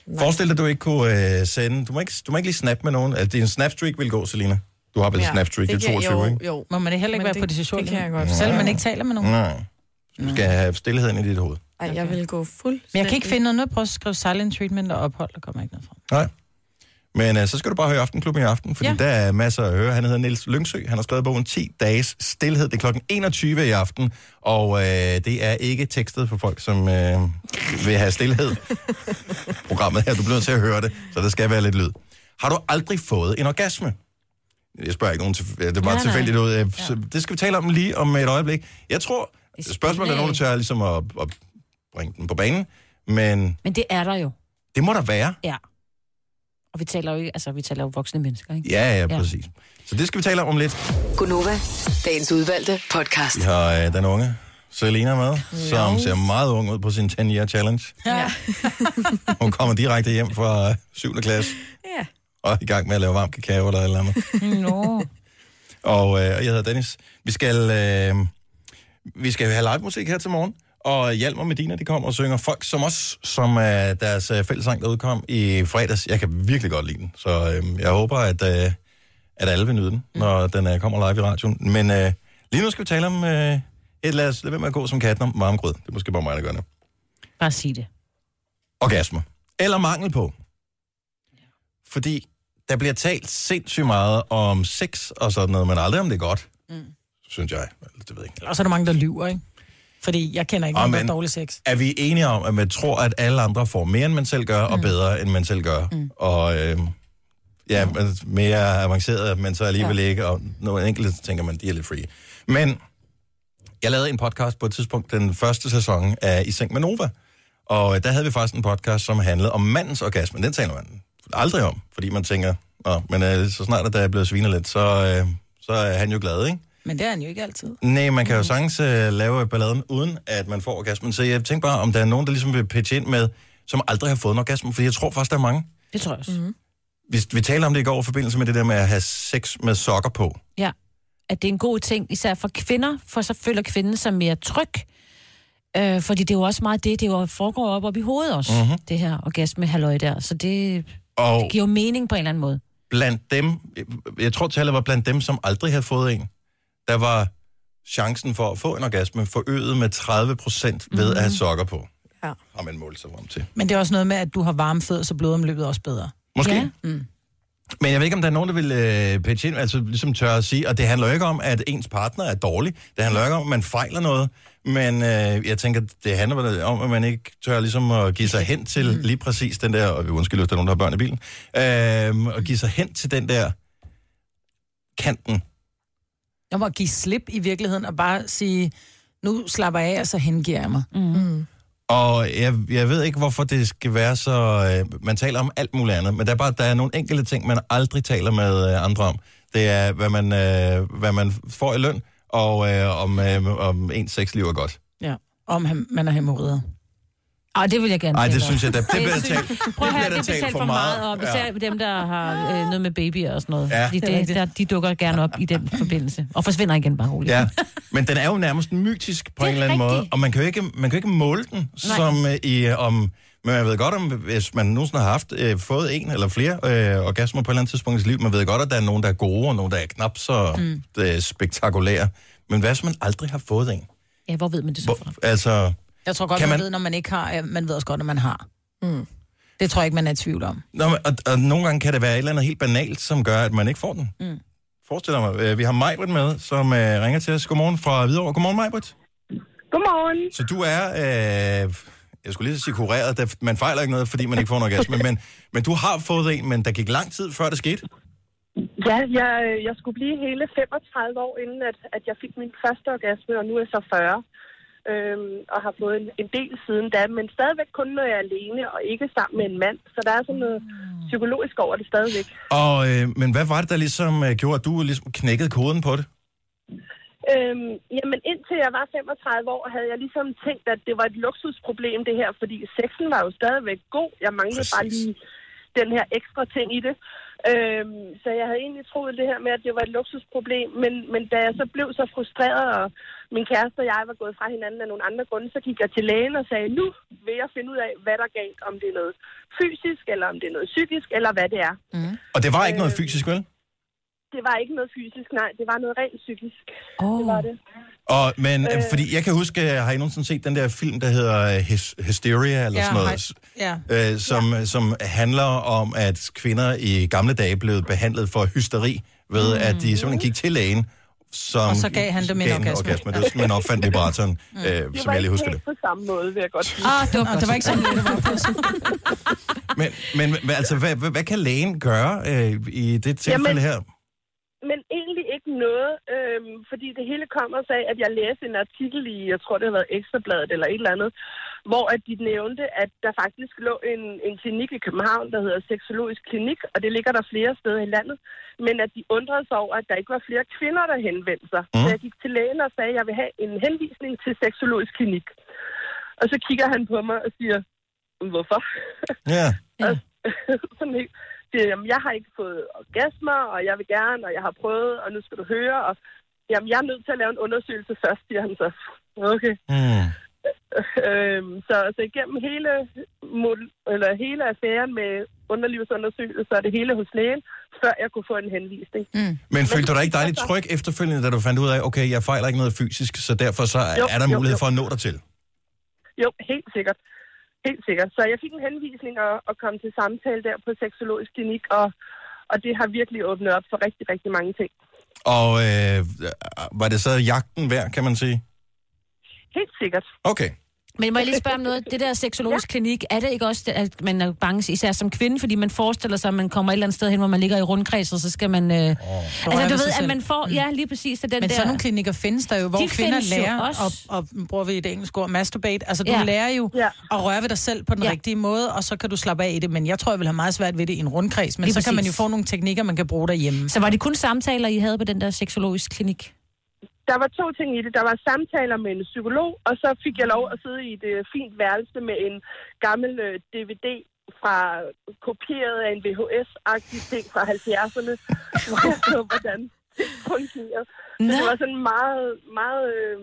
Nej. Forestil dig, at du ikke kunne øh, sende, du må ikke, du må ikke lige snap med nogen. Altså, din snapstreak vil gå, Selina. Du har vel ja, snapstreak, kan- 22, jo, ikke? Jo, Må man heller ikke Men være det- på de sociale det kan jeg godt. Selvom man ikke taler med nogen. Nej. Du skal have stillheden i dit hoved. Ej, jeg vil gå fuldstændig... Men jeg kan ikke finde noget. Nu prøve at skrive silent treatment og ophold, der kommer ikke noget fra. Nej. Men øh, så skal du bare høre Aftenklubben i aften, fordi ja. Der er masser at høre. Han hedder Niels Lyngsø. Han har skrevet bogen 10 dages stillhed. Det er klokken 21 i aften, og øh, det er ikke tekstet for folk, som øh, vil have stillhed. Programmet her, du bliver nødt til at høre det, så der skal være lidt lyd. Har du aldrig fået en orgasme? Jeg spørger ikke nogen til, det var Nej, nej. tilfældigt ud. Øh, så Det skal vi tale om lige om et øjeblik. Jeg tror, er spørgsmålet er nogen, der tør ligesom at, at bringe den på banen, men Men det er der jo. det må der være. Ja. Og vi taler jo ikke, altså vi taler jo voksne mennesker, ikke? Ja, ja, Ja. præcis. Så det skal vi tale om lidt. Gunova, dagens udvalgte podcast. Vi har øh, den unge Selena med, som ser meget ung ud på sin 10-year challenge. Ja. Hun kommer direkte hjem fra øh, 7. klasse ja. Og i gang med at lave varm kakao eller eller andet. Nå. Og øh, jeg hedder Dennis. Vi skal, øh, vi skal have live musik her til morgen. Og Hjalmar og Medina, de kommer og synger folk som os, som er deres øh, fællesang, der udkom i fredags. Jeg kan virkelig godt lide den, så øh, jeg håber, at, øh, at alle vil nyde den, når den øh, kommer live i radioen. Men øh, lige nu skal vi tale om øh, et lad os lade være med at gå som katten om varmgrød. Det er måske bare mig, der gør det. Bare sig det. Orgasmer. Eller mangel på. Fordi der bliver talt sindssygt meget om sex og sådan noget, men aldrig om det er godt. Mm. Synes jeg. Det ved jeg ikke. Og så er der mange, der lyver, ikke? Fordi jeg kender ikke nogen, der dårlig sex. Er vi enige om, at man tror, at alle andre får mere, end man selv gør, mm. og bedre, end man selv gør? Mm. Og øh, ja, mere avanceret, men så alligevel ja. ikke, og nogle enkelte tænker man, de er lidt free. Men jeg lavede en podcast på et tidspunkt, den første sæson af I Seng med Nova, og der havde vi faktisk en podcast, som handlede om mandens orgasme. Den taler man aldrig om, fordi man tænker, Nå, men øh, så snart at der er blevet svinet lidt, så, øh, så er han jo glad, ikke? Men det er han jo ikke altid. Nej, man kan jo sagtens uh, lave balladen, uden at man får orgasmen. Så jeg tænker bare, om der er nogen, der ligesom vil pitche ind med, som aldrig har fået en orgasme, for jeg tror faktisk, der er mange. Det tror jeg også. Mm-hmm. Vi, vi taler om det i går i forbindelse med det der med at have sex med sokker på. Ja. At det er en god ting, især for kvinder, for så føler kvinden sig mere tryg. Øh, fordi det er jo også meget det, det jo foregår op, op i hovedet også, Mhm. mm-hmm. det her orgasme halløj der. Så det, Og det giver jo mening på en eller anden måde. blandt dem, jeg tror tallet var blandt dem, som aldrig havde fået en, der var chancen for at få en orgasme forøget med 30 procent ved at have sokker på. Ja. Har man målt sig frem til. Men det er også noget med, at du har varme fødder, så blodomløbet også bedre. Måske. Ja. Mm. Men jeg ved ikke, om der er nogen, der vil øh, pitche ind, altså ligesom tør at sige, og det handler jo ikke om, at ens partner er dårlig. Det handler jo ikke om, at man fejler noget. Men øh, jeg tænker, det handler vel om, at man ikke tør ligesom at give sig hen til lige præcis den der, og vi undskylder, hvis der er nogen, der har børn i bilen, øh, og give sig hen til den der kanten. Jeg må give slip i virkeligheden og bare sige, nu slapper jeg af, og så hengiver jeg mig. Mm. Og jeg, jeg ved ikke, hvorfor det skal være så... Øh, man taler om alt muligt andet, men der er bare der er nogle enkelte ting, man aldrig taler med øh, andre om. Det er, hvad man, øh, hvad man får i løn, og øh, om, øh, om ens sexliv er godt. Ja. Om han, man er hemorrider. Ej, det vil jeg gerne Nej, det synes jeg, der, det bliver talt, Prøv at det høre, det er talt for meget, og især Ja. dem, der har øh, noget med babyer og sådan noget. Ja. Fordi Det er der, de dukker gerne op i den forbindelse. Og forsvinder igen bare roligt. Ja, men den er jo nærmest mytisk på en er eller anden måde, rigtigt. og man kan jo ikke, man kan jo ikke måle den, Nej. som øh, i øh, om... Men man ved godt, om hvis man nogensinde har haft, øh, fået en eller flere øh, orgasmer på et eller andet tidspunkt i sit liv, man ved godt, at der er nogen, der er gode, og nogen, der er knap så mm. øh, spektakulære. Men hvad hvis man aldrig har fået en? Ja, hvor ved man det så Hvor, fra? altså, Jeg tror godt, Kan man, man- ved, når man ikke har. Man ved også godt, når man har. Mm. Det tror jeg ikke, man er i tvivl om. Nå, men- og, og nogle gange kan det være et eller andet helt banalt, som gør, at man ikke får den. Mm. Forestil dig mig, øh, vi har Majbrit med, som øh, ringer til os. Godmorgen fra Hvidovre. Godmorgen, Majbrit. Godmorgen. Så du er, øh, jeg skulle lige sige kureret, der, man fejler ikke noget, fordi man ikke får en orgasme, men, men du har fået en, men der gik lang tid, før det skete. Ja, jeg, jeg skulle blive hele 35 år, inden at, at jeg fik min første orgasme, og nu er jeg så 40. Øhm, og har fået en, en del siden da, men stadigvæk kun, når jeg er alene og ikke sammen med en mand. Så der er sådan noget psykologisk over det stadigvæk. Og, øh, men hvad var det, der ligesom øh, gjorde, at du ligesom knækkede koden på det? Øhm, jamen indtil jeg var 35 år, havde jeg ligesom tænkt, at det var et luksusproblem det her, fordi sexen var jo stadigvæk god. Jeg manglede Præcis. bare lige den her ekstra ting i det. Øhm, så jeg havde egentlig troet det her med, at det var et luksusproblem, men, men da jeg så blev så frustreret, og min kæreste og jeg var gået fra hinanden af nogle andre grunde, så gik jeg til lægen og sagde, nu vil jeg finde ud af, hvad der er galt, om det er noget fysisk, eller om det er noget psykisk, eller hvad det er. Og det var ikke noget fysisk, vel? Det var ikke noget fysisk, nej, det var noget rent psykisk. Oh. Det var det. Og, men, øh. fordi jeg kan huske, har I nogensinde set den der film, der hedder øh, Hys- Hysteria, eller Ja, sådan noget? Ja. øh, som, ja. som handler om, at kvinder i gamle dage blev behandlet for hysteri, ved mm. at de simpelthen gik til lægen, som Og så gav han dem en orgasme. orgasme. Det var man opfandt vibratoren, mm. øh, Det som var jeg lige ikke husker det. helt på samme måde, vil jeg godt sige. Ah, det var, det var ikke sådan, det var men men altså, hvad, hvad, hvad kan lægen gøre øh, i det tilfælde Jamen- her? Men egentlig ikke noget, øhm, fordi det hele kommer sig af, at jeg læste en artikel i, jeg tror det har været Ekstrabladet eller et eller andet, hvor at de nævnte, at der faktisk lå en, en klinik i København, der hedder Seksologisk Klinik, og det ligger der flere steder i landet, men at de undrede sig over, at der ikke var flere kvinder, der henvendte sig. Mm. Så jeg gik til lægen og sagde, at jeg vil have en henvisning til Seksologisk Klinik. Og så kigger han på mig og siger, hvorfor? Ja. Sådan helt, siger, jamen, jeg har ikke fået orgasmer, og jeg vil gerne, og jeg har prøvet, og nu skal du høre, og jamen, jeg er nødt til at lave en undersøgelse først, siger han så. Okay. Mm. Øhm, så, så igennem hele, eller hele affæren med underlivsundersøgelse, og det hele hos lægen, før jeg kunne få en henvisning. Mm. Men følte du dig ikke dejligt tryg efterfølgende, da du fandt ud af, okay, jeg fejler ikke noget fysisk, så derfor så Jo, er der jo, mulighed jo. for at nå dig til? Jo, helt sikkert. Helt sikkert. Så jeg fik en henvisning og, og kom til samtale der på seksologisk klinik, og, og det har virkelig åbnet op for rigtig, rigtig mange ting. Og øh, var det så jagten værd, kan man sige? Helt sikkert. Okay. Men må jeg lige spørge om noget? Det der seksologisk ja. klinik, er det ikke også, at man er bange, især som kvinde, fordi man forestiller sig, at man kommer et eller andet sted hen, hvor man ligger i rundkreds, og så skal man... Øh... Oh. Altså, du ved at man får... Ja, lige præcis. Så den Men der... sådan nogle klinikker findes der jo, hvor De kvinder lærer, også. og, og bruger vi et engelsk ord, masturbate. Altså, du Ja. lærer jo Ja. at røre ved dig selv på den Ja. rigtige måde, og så kan du slappe af i det. Men jeg tror, jeg vil have meget svært ved det i en rundkreds. Men Lige så kan man jo præcis. få nogle teknikker, man kan bruge derhjemme. Så var det kun samtaler, I havde på den der seksologisk klinik? Der var to ting i det. Der var samtaler med en psykolog, og så fik jeg lov at sidde i et øh, fint værelse med en gammel øh, DVD fra kopieret af en VHS-agtig ting fra 70'erne, hvor jeg så, hvordan det fungerede. Så det var sådan meget, meget øh,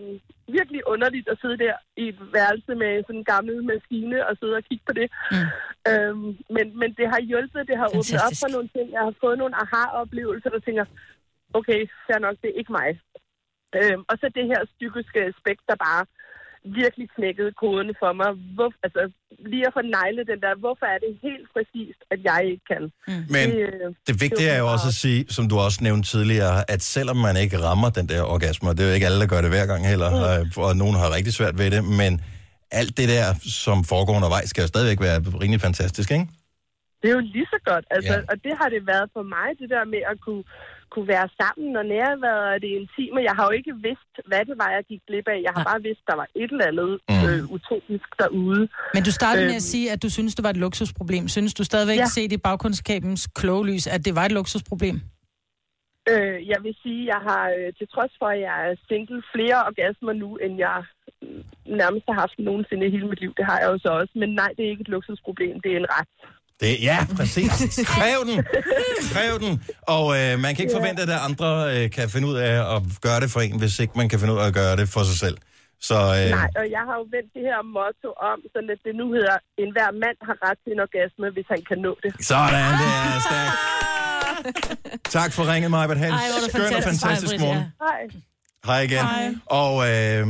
virkelig underligt at sidde der i et værelse med sådan en gammel maskine og sidde og kigge på det. Mm. Øhm, men, men det har hjulpet, det har åbnet op Fantastisk. for nogle ting. Jeg har fået nogle aha-oplevelser, der tænker, okay, fair nok, det er ikke mig. Øhm, og så det her psykiske aspekt, der bare virkelig knækkede koden for mig. Hvor, altså, lige at få negle den der, hvorfor er det helt præcist, at jeg ikke kan? Mm. Men øh, det vigtige er jo også at sige, som du også nævnte tidligere, at selvom man ikke rammer den der orgasme, og det er jo ikke alle, der gør det hver gang heller, mm. og nogen har rigtig svært ved det, men alt det der, som foregår undervejs, skal jo stadigvæk være rimelig fantastisk, ikke? Det er jo lige så godt. Altså, ja. Og det har det været for mig, det der med at kunne, kunne være sammen og nærværet og det intime. Jeg har jo ikke vidst, hvad det var, jeg gik glip af. Jeg har bare vidst, der var et eller andet Mm. øh, utopisk derude. Men du startede med at Øhm. sige, at du synes, det var et luksusproblem. Synes du stadigvæk, Ja. ja. set i bagkundskabens kloge lys, at det var et luksusproblem? Øh, jeg vil sige, jeg har øh, til trods for, at jeg er single, flere orgasmer nu, end jeg øh, nærmest har haft nogensinde i hele mit liv. Det har jeg jo så også. Men nej, det er ikke et luksusproblem. Det er en ret. Det, ja, præcis. Kræv den. Kræv den. Og øh, man kan ikke forvente, at andre øh, kan finde ud af at gøre det for en, hvis ikke man kan finde ud af at gøre det for sig selv. Så øh, Nej, og jeg har jo vendt det her motto om, sådan at det nu hedder, enhver mand har ret til en orgasme, hvis han kan nå det. sådan, det er stærkt. Tak for ringet, Maja. Ha' en Ej, hvor er det skøn og fantastisk, morgen. Hej. Hej igen. Hej. Og øh,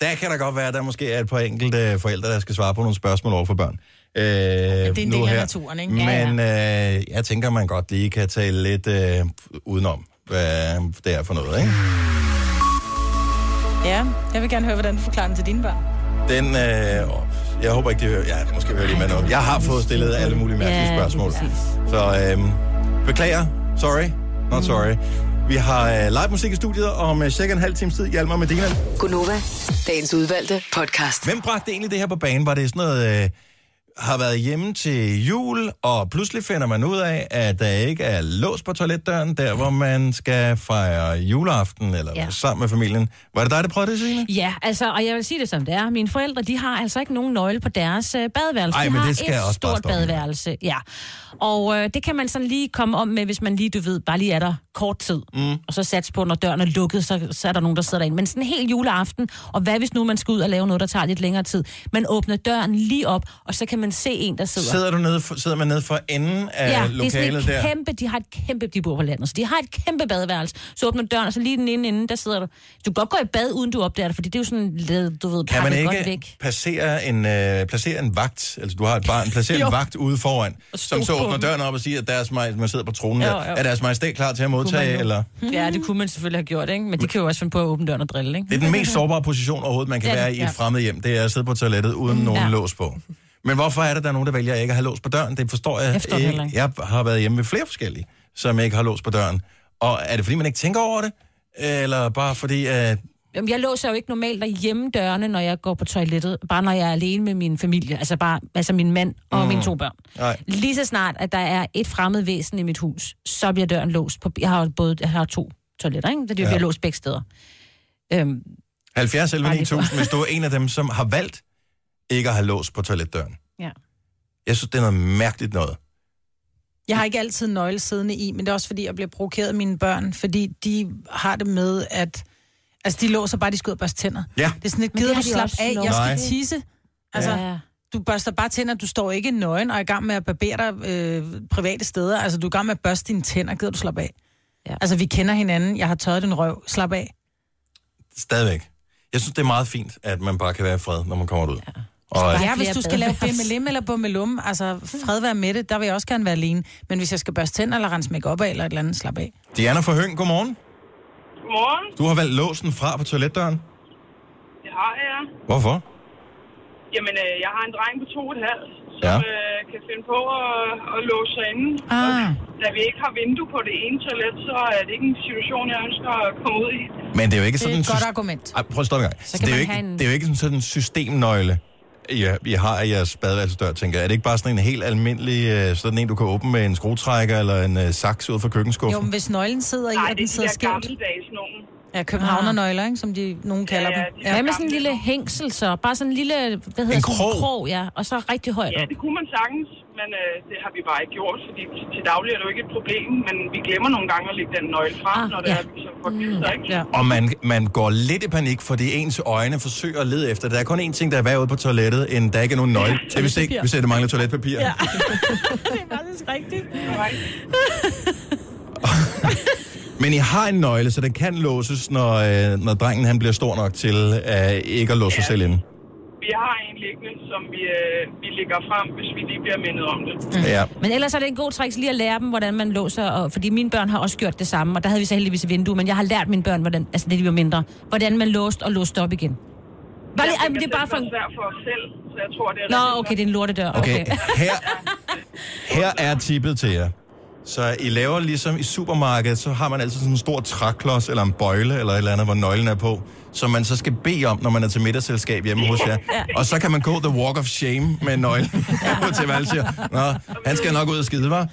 der kan der godt være, at der måske er et par enkelte forældre, der skal svare på nogle spørgsmål over for børn. Øh, det er en del af naturen, ikke? Ja, Men øh, jeg tænker, man godt lige kan tale lidt øh, udenom, hvad det er for noget, ikke? Ja, jeg vil gerne høre, hvordan du forklarer den til dine børn. Den, øh, jeg håber ikke, de hører. Ja, måske hører de med noget. Jeg har fået stillet alle mulige mærkelige Ja, spørgsmål. Så øh, beklager. Sorry. Not sorry. Vi har øh, live musik i studiet om øh, cirka en halv times tid. Hjalmar Medina. Gunova, dagens udvalgte podcast. Hvem bragte egentlig det her på banen? Var det sådan noget... Øh, har været hjemme til jul, og pludselig finder man ud af, at der ikke er lås på toiletdøren, der hvor man skal fejre juleaften, eller ja. Sammen med familien. Var det dig, der prøvede det, Signe? Ja, altså, og jeg vil sige det som det er. Mine forældre, de har altså ikke nogen nøgle på deres øh, badeværelse. Ej, de men har det skal et også stort badeværelse, ja. Og øh, det kan man sådan lige komme om med, hvis man lige, du ved, bare lige er der kort tid. Mm. Og så sats på, når døren er lukket, så, så er der nogen, der sidder derinde. Men sådan en hel juleaften, og hvad hvis nu man skal ud og lave noget, der tager lidt længere tid? Man åbner døren lige op, og så kan man se en, der sidder. Sidder, du nede for, sidder man nede for enden af Ja, det er sådan lokalet et der? kæmpe, de har et kæmpe, de bor på landet, så de har et kæmpe badeværelse. Så åbner døren, og så lige den inde, inde der sidder du. Du kan godt gå i bad, uden du opdager det, fordi det er jo sådan, du ved, Kan man pakket godt ikke væk. placere en, øh, placere en vagt, altså du har et barn, placere en vagt ude foran, som så åbner døren op og siger, at deres man sidder på tronen Jo, der. jo. Er deres majestæt klar til at modtage, man eller? Ja, det kunne man selvfølgelig have gjort, ikke? Men de kan jo også finde på at åbne døren og drille, ikke? Det er den mest sårbare position overhovedet, man kan Ja, være i ja. et fremmed hjem. Det er at sidde på toilettet uden nogen Ja. lås på. Men hvorfor er det, der er nogen, der vælger ikke at have lås på døren? Det forstår jeg Jeg forstår det ikke. ikke. Jeg har været hjemme med flere forskellige, som ikke har lås på døren. Og er det, fordi man ikke tænker over det? Eller bare fordi, at Jamen, jeg låser jo ikke normalt derhjemme dørene, når jeg går på toilettet. Bare når jeg er alene med min familie. Altså, bare, altså min mand og mm. mine to børn. Nej. Lige så snart, at der er et fremmed væsen i mit hus, så bliver døren låst. På, jeg har jo både jeg har to toiletter, ikke? Det Ja. bliver låst begge steder. Øhm, 70 11 Bare lige for- 9000, hvis du er en af dem, som har valgt ikke at have lås på toiletdøren. ja. Jeg synes, det er noget mærkeligt noget. Jeg har ikke altid nøgle siddende i, men det er også fordi, jeg bliver provokeret af mine børn, fordi de har det med, at... Altså, de låser bare, de skal ud og børste tænder. Ja. Det er sådan et, Men gider du slappe også af, lov jeg Nej. skal tisse. Altså, ja. du børster bare tænder, du står ikke nøgen og er i gang med at barbere dig øh, private steder. Altså, du er i gang med at børste dine tænder, gider du slappe af. Ja. Altså, vi kender hinanden, jeg har tørret din røv, slap af. Stadigvæk. Jeg synes, det er meget fint, at man bare kan være i fred, når man kommer ud. Ja. Og, Ja, hvis du skal lave bimmelim eller bummelum, altså fred være med det, der vil jeg også gerne være alene. Men hvis jeg skal børste tænder eller rense make op af eller et eller andet, slap af. Diana fra Høng, godmorgen. Godmorgen. Du har valgt låsen fra på toiletdøren. Det har jeg. Hvorfor? Jamen, øh, jeg har en dreng på to og et halvt, som Ja. øh, kan finde på at, at låse sig inde. Ah. Da vi ikke har vindue på det ene toilet, så er det ikke en situation, jeg ønsker at komme ud i. Men det er jo ikke Det er sådan... et godt argument. Ej, prøv at stoppe en gang. Så det, er jo man ikke, have en- det er jo ikke sådan en systemnøgle, I, I har i jeres badeværelsesdør, tænker jeg. Er det ikke bare sådan en helt almindelig, øh, sådan en, du kan åbne med en skruetrækker eller en uh, saks ud fra Jo, køkkenskuffen? men hvis nøglen sidder i, Nej, og det den er de sidder der skævt. gammeldags nogen. Ja, københavnernøgler, ikke, som de, nogen kalder Ja, dem. ja, Hvad der med sådan en lille hængsel så? Bare sådan en lille, hvad hedder En sådan krog. krog, ja. Og så rigtig højt Ja, det kunne man sagtens, men øh, det har vi bare ikke gjort, fordi til- til daglig er det jo ikke et problem, men vi glemmer nogle gange at lægge den nøgle fra, Ah, når det ja. er, vi så får kisser, ikke? Ja. Og man, man går lidt i panik, fordi ens øjne forsøger at lede efter. Der er kun én ting, der er værd ude på toilettet, end der ikke er nogen nøgle. Ja, hvis, ikke, hvis det mangler toiletpapir. Ja. det er faktisk rigtigt. Men I har en nøgle, så den kan låses, når, øh, når drengen han bliver stor nok til øh, ikke at låse sig selv inde. Vi har en liggende, som vi, øh, vi lægger frem, hvis vi lige bliver mindet om det. Ja. Men ellers er det en god trick lige at lære dem, hvordan man låser, og, fordi mine børn har også gjort det samme, og der havde vi så heldigvis et vindue, men jeg har lært mine børn, hvordan, altså det de var mindre, hvordan man låste og låste op igen. Bare lige, men det er bare for... Er for os selv, så jeg tror, det er Nå, okay, det er en lortedør. Okay, Okay. her, her er tippet til jer. Så I laver ligesom i supermarkedet, så har man altid sådan en stor træklods eller en bøjle eller et eller andet, hvor nøglen er på, som man så skal bede om, når man er til middagsselskab hjemme hos jer. Og så kan man gå the walk of shame med nøglen til valgsier. Nå, han skal nok ud og skide, var.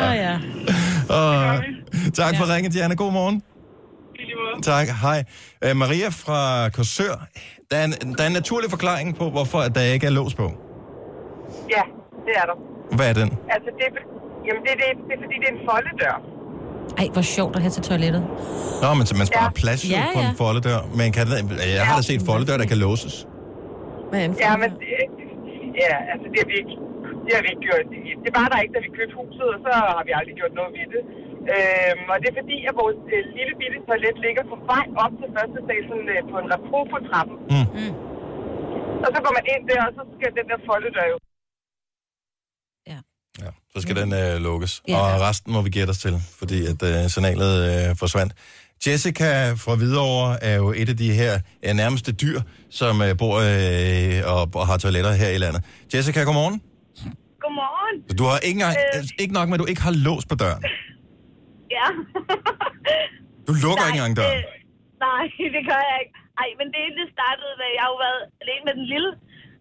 Åh, ja. Og, tak for ringen, Diana. God morgen. Tak. Hej. Uh, Maria fra Korsør. Der er, en, der er en naturlig forklaring på, hvorfor at der ikke er lås på. Ja, det er der. Hvad er den? Altså, det er, jamen, det, er det, det er fordi, det er en foldedør. Ej, hvor sjovt at have til toilettet. Nå, men så man sparer Ja. plads jo Ja, på ja. en foldedør. Men kan, jeg har da set foldedør, der kan låses. Hvad er en Ja, men det- ja, altså, det har vi ikke, det har vi ikke gjort. Det var der ikke, da vi købte huset, og så har vi aldrig gjort noget ved det. Øhm, og det er fordi, at vores øh, lille bitte toilet ligger på vej op til første sal sådan, øh, på en rapport på trappen. Mm. Og så går man ind der, og så skal den der foldedør jo. Så skal den øh, lukkes. Ja. Og resten må vi gætte os til, fordi at øh, signalet øh, forsvandt. Jessica fra Hvidovre er jo et af de her øh, nærmeste dyr, som øh, bor øh, og, og har toiletter her i landet. Jessica, godmorgen. Godmorgen. Så Du har ikke, engang, Øh. øh. ikke nok med, at du ikke har lås på døren. Ja. Du lukker ikke engang døren. øh, nej, det gør jeg ikke. Ej, men det hele startede, da jeg har jo været alene med den lille.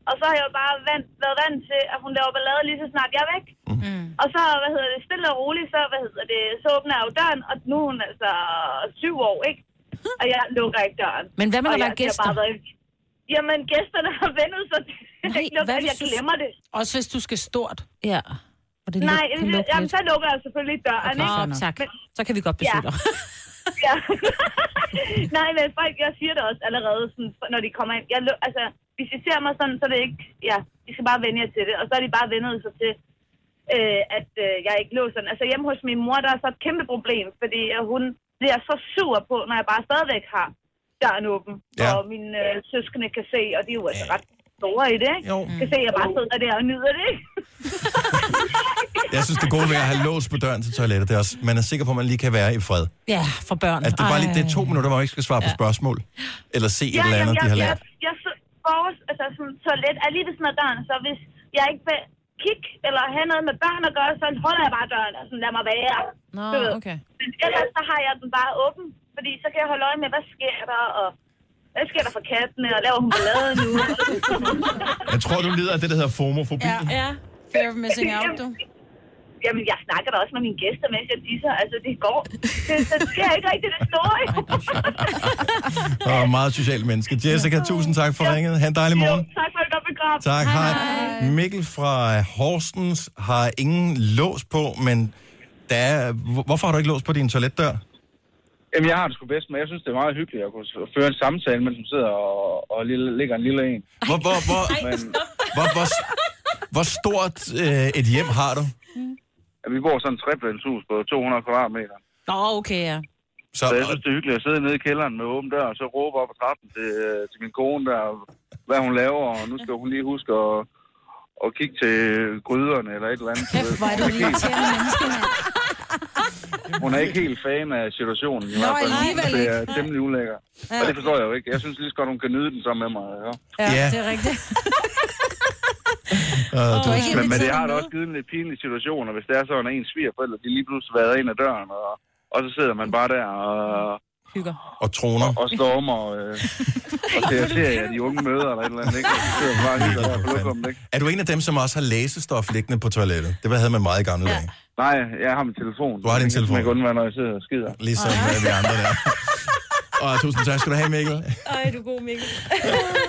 Og så har jeg jo bare vant, været vant til, at hun laver ballade lige så snart jeg er væk. Mm. Og så, hvad hedder det, stille og roligt, så, hvad hedder det, så åbner jeg jo døren, og nu er hun altså syv år, ikke? Og jeg lukker ikke døren. Men hvad med, Og der skal gæster? Bare være... Jamen, gæsterne har vendet sig til, Nej, ikke, hvad at jeg glemmer det. Også hvis du skal stort. Ja. Og det Nej, jamen, så lukker jeg selvfølgelig døren, Nå, ikke? tak. Så kan vi godt besøge Ja. dig. Ja. Nej, men folk, jeg siger det også allerede, sådan, når de kommer ind. Jeg, altså, hvis I ser mig sådan, så er det ikke... Ja, I skal bare vende jer til det. Og så er de bare vendet sig til, øh, at øh, jeg ikke låser den. Altså hjemme hos min mor, der er så et kæmpe problem, fordi øh, hun bliver så sur på, når jeg bare stadigvæk har døren åben. Ja. Og mine øh, søskende kan se, og de er jo altså ret store i det, ikke? Jo. Kan se, at jeg bare sidder der og nyder det? Jeg synes, det gode ved at have lås på døren til toilettet, det er også, man er sikker på, at man lige kan være i fred. Ja, for børn. At det er bare lige, det er to minutter, hvor man ikke skal svare på spørgsmål. Eller se et eller andet, de har jeg, lært. jeg, jeg, så- vores altså, sådan, toilet er lige ved sådan af døren, så hvis jeg ikke vil- kigge, eller have noget med børn at gøre, så holder jeg bare døren og sådan, lad mig være. Nå, okay. Men ellers så har jeg den bare åben, fordi så kan jeg holde øje med, hvad sker der, og hvad sker der for kattene, og laver hun ballade nu? Jeg tror, du lider af det, der hedder fomofobi. Ja. ja. Fear of missing out, du. Jamen, jeg snakker da også med mine gæster, mens jeg disser. Altså, det går. Det, det sker ikke rigtigt det store. Og meget socialt menneske. Jessica, tusind tak for ringet. Ha' en dejlig morgen. tak for et godt. Tak, hej. Mikkel fra Horsens har ingen lås på, men der er, hvor- hvorfor har du ikke lås på din toiletdør? Jamen, jeg har det sgu bedst, men jeg synes, det er meget hyggeligt at kunne føre en samtale, mens man sidder og, og lille, ligger en lille en. Hvor, hvor, hvor, Men, hvor, hvor, hvor stort øh, et hjem har du? ja, vi bor sådan et treplanshus på 200 kvadratmeter. Nå, okay, ja. Så, Så jeg synes, det er hyggeligt at sidde nede i kælderen med åben dør, og så råbe op ad trappen til, øh, til min kone der, hvad hun laver, og nu skal hun lige huske at, at kigge til gryderne eller et eller andet. Kæft, hvor er du irriterende menneske. Hun er ikke helt fan af situationen. I Nå, hvert fald. alligevel Det er temmelig ulækker. Ja. Og det forstår jeg jo ikke. Jeg synes lige så godt, hun kan nyde den sammen med mig. Ja. Ja, Ja. det er rigtigt. Uh, Du ikke Men, men det har da også givet en lidt pinlig situation, og hvis det er sådan, at ens svigerforældre, de lige pludselig været ind ad døren, og, og så sidder man bare der og, Hygger. og troner. og stormer øh, og ser serier de unge møder eller et eller andet, ikke? Og så sidder man bare og hygger der på lokummet, ikke? Er du en af dem, som også har læsestof liggende på toilettet? Det havde man meget i gamle dage. Nej, jeg har min telefon. Du har din telefon. Jeg kan undvære, når jeg sidder og skider. Ligesom øh, vi andre der. Og tusind tak skal du have, Mikkel. Ej, du er god, Mikkel.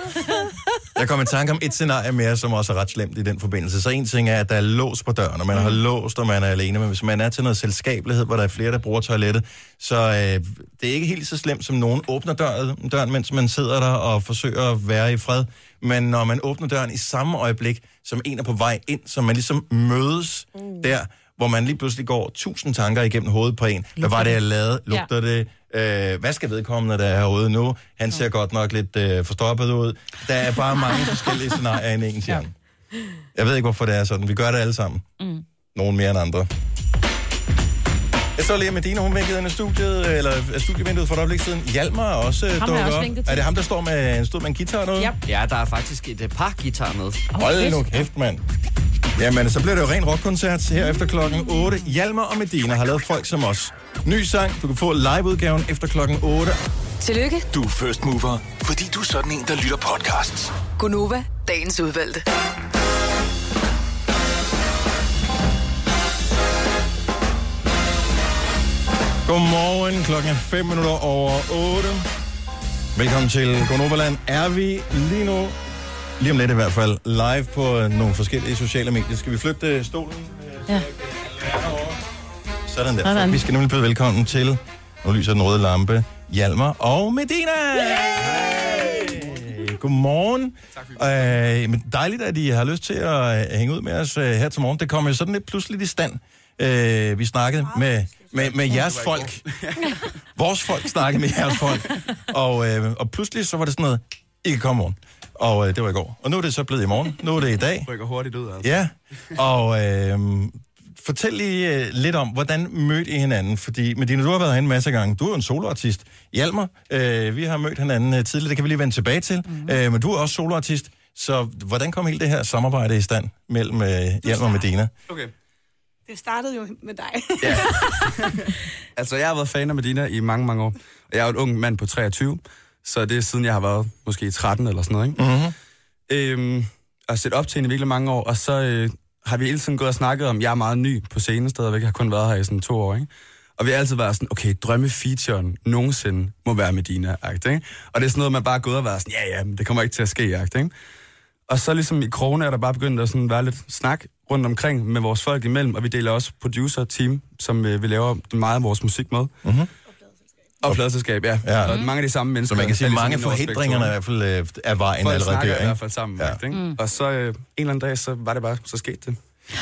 Jeg kom i tanke om et scenarie mere, som også er ret slemt i den forbindelse. Så en ting er, at der er lås på døren, og man har låst, og man er alene. Men hvis man er til noget selskabelighed, hvor der er flere, der bruger toilettet, så øh, det er ikke helt så slemt, som nogen åbner døren, døren, mens man sidder der og forsøger at være i fred. Men når man åbner døren i samme øjeblik, som en er på vej ind, så man ligesom mødes mm. der, hvor man lige pludselig går tusind tanker igennem hovedet på en. Hvad var det, jeg lavede? Lugter ja. det? Øh, hvad skal vedkommende, der er herude nu? Han ser godt nok lidt øh, forstoppet ud. Der er bare mange forskellige scenarier i ens hjerne. Jeg ved ikke, hvorfor det er sådan. Vi gør det alle sammen. Mm. Nogle mere end andre. Jeg så lige, at Medina, hun vinkede ind i studiet, eller øh, studievinduet for et øjeblik siden. Hjalmar er også øh, har jeg dukket også op. Er det ham, der står med, stod med en guitar og noget? Yep. Ja, der er faktisk et øh, par guitar med. Hold nu kæft, mand. Jamen, så bliver det jo ren rockkoncert her efter klokken 8. Hjalmar og Medina har lavet folk som os. Ny sang, du kan få liveudgaven efter klokken 8. Tillykke, Du er first mover, fordi du er sådan en, der lytter podcasts. Gunova, dagens udvalgte. Godmorgen, klokken er 5 minutter over 8. Velkommen til Gonoverland. Er vi lige nu, lige om lidt i hvert fald, live på øh, nogle forskellige sociale medier. Skal vi flytte stolen? Ja. Sådan der. Sådan. Vi skal nemlig byde velkommen til, nu lyser den røde lampe, Hjalmar og Medina. Hey! Godmorgen. Øh, men dejligt, at I har lyst til at øh, hænge ud med os øh, her til morgen. Det kom jo sådan lidt pludseligt i stand. Øh, vi snakkede med, med, med jeres folk. Vores folk snakkede med jeres folk. Og, øh, og pludselig så var det sådan noget, I kan komme morgen. Og øh, det var i går. Og nu er det så blevet i morgen. Nu er det i dag. Rykker hurtigt ud, altså. Ja, og øh, fortæl lige øh, lidt om, hvordan mødte I hinanden? Fordi Medina, du har været herinde en masse gange. Du er jo en soloartist. Hjalmar, øh, vi har mødt hinanden øh, tidligere, det kan vi lige vende tilbage til. Mm. Øh, men du er også soloartist. Så hvordan kom hele det her samarbejde i stand mellem øh, Hjalmar og Medina? Okay. Det startede jo med dig. Altså, jeg har været fan af Medina i mange, mange år. Og jeg er jo et ung mand på 23, så det er siden jeg har været måske 13 eller sådan noget, ikke? Mm-hmm. Øhm, og set op til hende i virkelig mange år, og så øh, har vi hele tiden gået og snakket om, jeg er meget ny på scenen stadigvæk, jeg har kun været her i sådan to år, ikke? Og vi har altid været sådan, okay, drømmefeaturen nogensinde må være medina ikke? Og det er sådan noget, man bare er gået og været sådan, ja, ja, men det kommer ikke til at ske, ikke? Og så ligesom i krone er der bare begyndt at sådan være lidt snak rundt omkring med vores folk imellem, og vi deler også producer-team, som øh, vi laver meget af vores musik med. Mm-hmm. Og pladselskab, ja. Ja. Og mange af de samme mennesker. Så man kan sige, er at mange over forhindringerne i hvert fald øh, er vejen Folk allerede snakker der, i ikke? hvert fald sammen, Ja. ikke? Mm. Og så øh, en eller anden dag, så var det bare, så skete det.